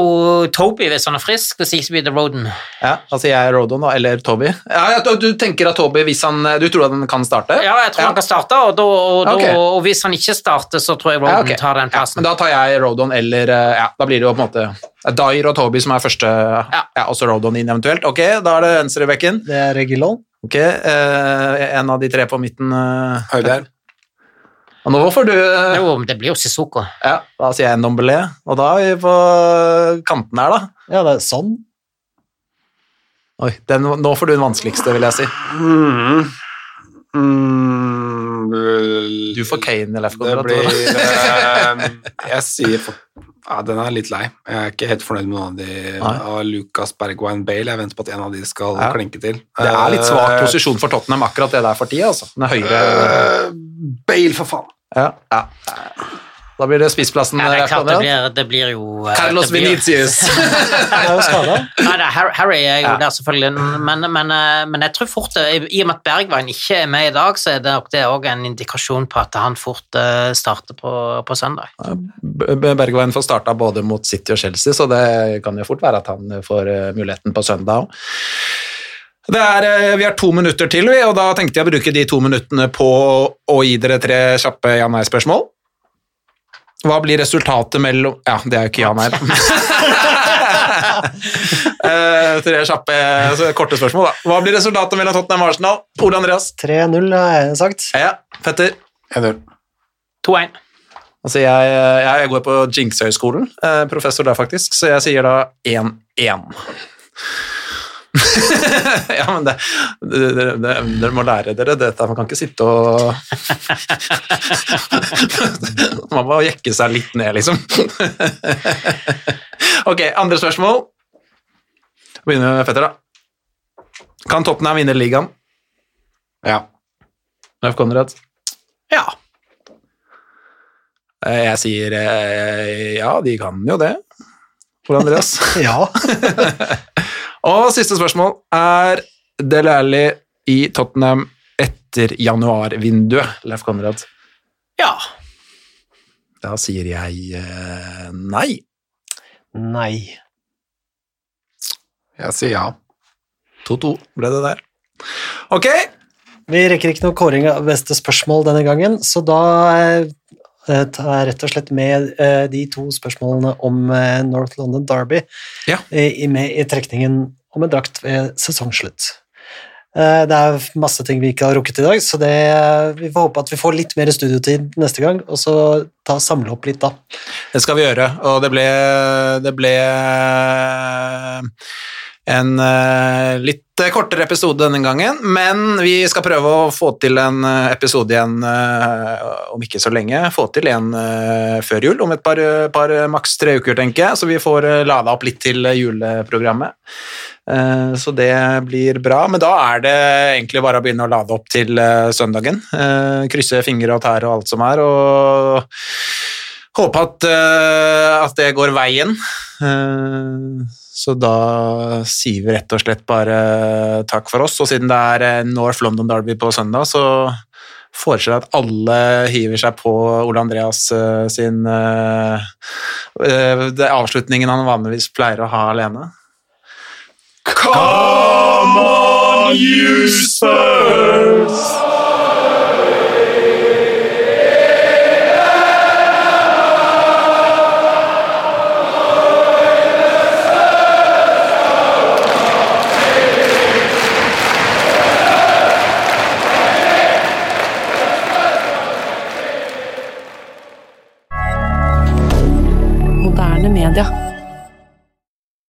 [SPEAKER 2] Toby hvis han er frisk, hvis ikke blir det Roden.
[SPEAKER 1] Ja, altså jeg er Rodon, da, eller Toby. Ja, ja, du, du tenker at Toby, hvis han Du tror at han kan starte?
[SPEAKER 2] Ja, jeg tror han kan starte, og, da, og, da, og hvis han ikke starter, så tror jeg
[SPEAKER 1] Ja, okay.
[SPEAKER 2] tar den
[SPEAKER 1] Ja,
[SPEAKER 2] plassen.
[SPEAKER 1] men da tar jeg Rodon eller eh, Ja, da blir det jo på en måte er Dyer og Toby som er første Ja, også Rodon inn eventuelt. Ok, da er det venstrebekken.
[SPEAKER 3] Det er Regilon.
[SPEAKER 1] Ok, eh, en av de tre på midten. eh,
[SPEAKER 4] Høibjerg.
[SPEAKER 1] Og nå får du eh,
[SPEAKER 2] Jo, men det blir jo Sissoko.
[SPEAKER 1] Ja, da sier jeg Ndombele, og da er vi på kanten her, da.
[SPEAKER 3] Ja, det er sånn.
[SPEAKER 1] Oi, den, nå får du den vanskeligste, vil jeg si.
[SPEAKER 4] Mm. Mm,
[SPEAKER 1] Du får Kane eller
[SPEAKER 4] Det
[SPEAKER 1] FK.
[SPEAKER 4] blir eh, Jeg sier for, ja, Den er litt lei. Jeg er ikke helt fornøyd med noen av de av Lucas Bergwijn Bale. Jeg venter på at en av de skal
[SPEAKER 1] Ja.
[SPEAKER 4] klinke til.
[SPEAKER 1] Det er litt svak
[SPEAKER 4] Eh,
[SPEAKER 1] posisjon for Tottenham akkurat det der for tida, altså. Den høyre
[SPEAKER 4] eh, Bale, for faen!
[SPEAKER 1] Ja. ja. Da blir det spissplassen.
[SPEAKER 2] Ja, det er klart, det blir, det blir jo eh,
[SPEAKER 1] Carlos
[SPEAKER 2] blir-
[SPEAKER 1] Vinicius. <laughs>
[SPEAKER 3] Er jo skada.
[SPEAKER 2] Harry, er jo
[SPEAKER 1] Ja.
[SPEAKER 2] der, selvfølgelig, men, men, eh, men jeg tror fort eh, I og med at Bergveien ikke er med i dag, så er det nok det også en indikasjon på at han fort eh, starter på, på søndag.
[SPEAKER 1] B- B- får starta både mot City og Chelsea, så det kan jo fort være at han får eh, muligheten på søndag òg. Det er, eh, vi har to minutter til, vi, og da tenkte jeg å bruke de to minuttene på å gi dere tre kjappe ja-nei-spørsmål. Hva blir resultatet mellom Ja, det er jo ikke ja-nei. da. <laughs> tre kjappe, korte spørsmål, da. Hva blir resultatet mellom Tottenham og Arsenal? Ole Andreas?
[SPEAKER 3] 3-0 har jeg sagt.
[SPEAKER 1] Ja, Petter?
[SPEAKER 4] 1-0.
[SPEAKER 2] 2-1.
[SPEAKER 1] Altså jeg, jeg går på Jinx-høyskolen, professor der faktisk, så jeg sier da 1-1. Ja, men det, dere må lære dere dette, man kan ikke sitte og Man må jekke seg litt ned, liksom. ok, andre spørsmål. Begynner med Fetter, da. Kan Tottenham vinne ligaen?
[SPEAKER 4] Ja.
[SPEAKER 1] Leif Konrad?
[SPEAKER 2] Ja.
[SPEAKER 1] Eh, Jeg sier eh, ja, de kan jo det. Ole Andreas? <laughs>
[SPEAKER 3] Ja. <laughs>
[SPEAKER 1] Og siste spørsmål er Dele Alli i Tottenham etter januarvinduet, Leif Konrad.
[SPEAKER 2] Ja.
[SPEAKER 1] Da sier jeg uh, nei.
[SPEAKER 3] Nei.
[SPEAKER 4] Jeg sier ja.
[SPEAKER 1] 2-2 ble det der. Ok,
[SPEAKER 3] Vi rekker ikke noe kåring av beste spørsmål denne gangen, så da eh, tar jeg rett og slett med eh, de to spørsmålene om eh, North London Derby
[SPEAKER 1] Ja.
[SPEAKER 3] med i trekningen om en drakt ved sesongslutt. Eh, Det er masse ting vi ikke har rukket i dag, så det, vi får håpe at vi får litt mer studiotid neste gang, og så ta samle opp litt da.
[SPEAKER 1] det skal vi gjøre. Og det ble, det ble en eh, litt kortere episode denne gangen, men vi skal prøve å få til en eh, episode igjen eh, om ikke så lenge. Få til en eh, før jul, om et par, par maks tre uker, tenker jeg, så vi får eh, lada opp litt til eh, juleprogrammet. Eh, Så det blir bra, men da er det egentlig bare å begynne å lade opp til eh, søndagen. Eh, Krysse fingre og tær og alt som er, og håpe at, eh, at det går veien. Eh, Så da sier vi rett og slett bare takk for oss, og siden det er eh, North London Derby på søndag, så foreslår jeg at alle hiver seg på Ole Andreas eh, sin eh, eh, det er avslutningen han vanligvis pleier å ha alene. Come on, you Spurs!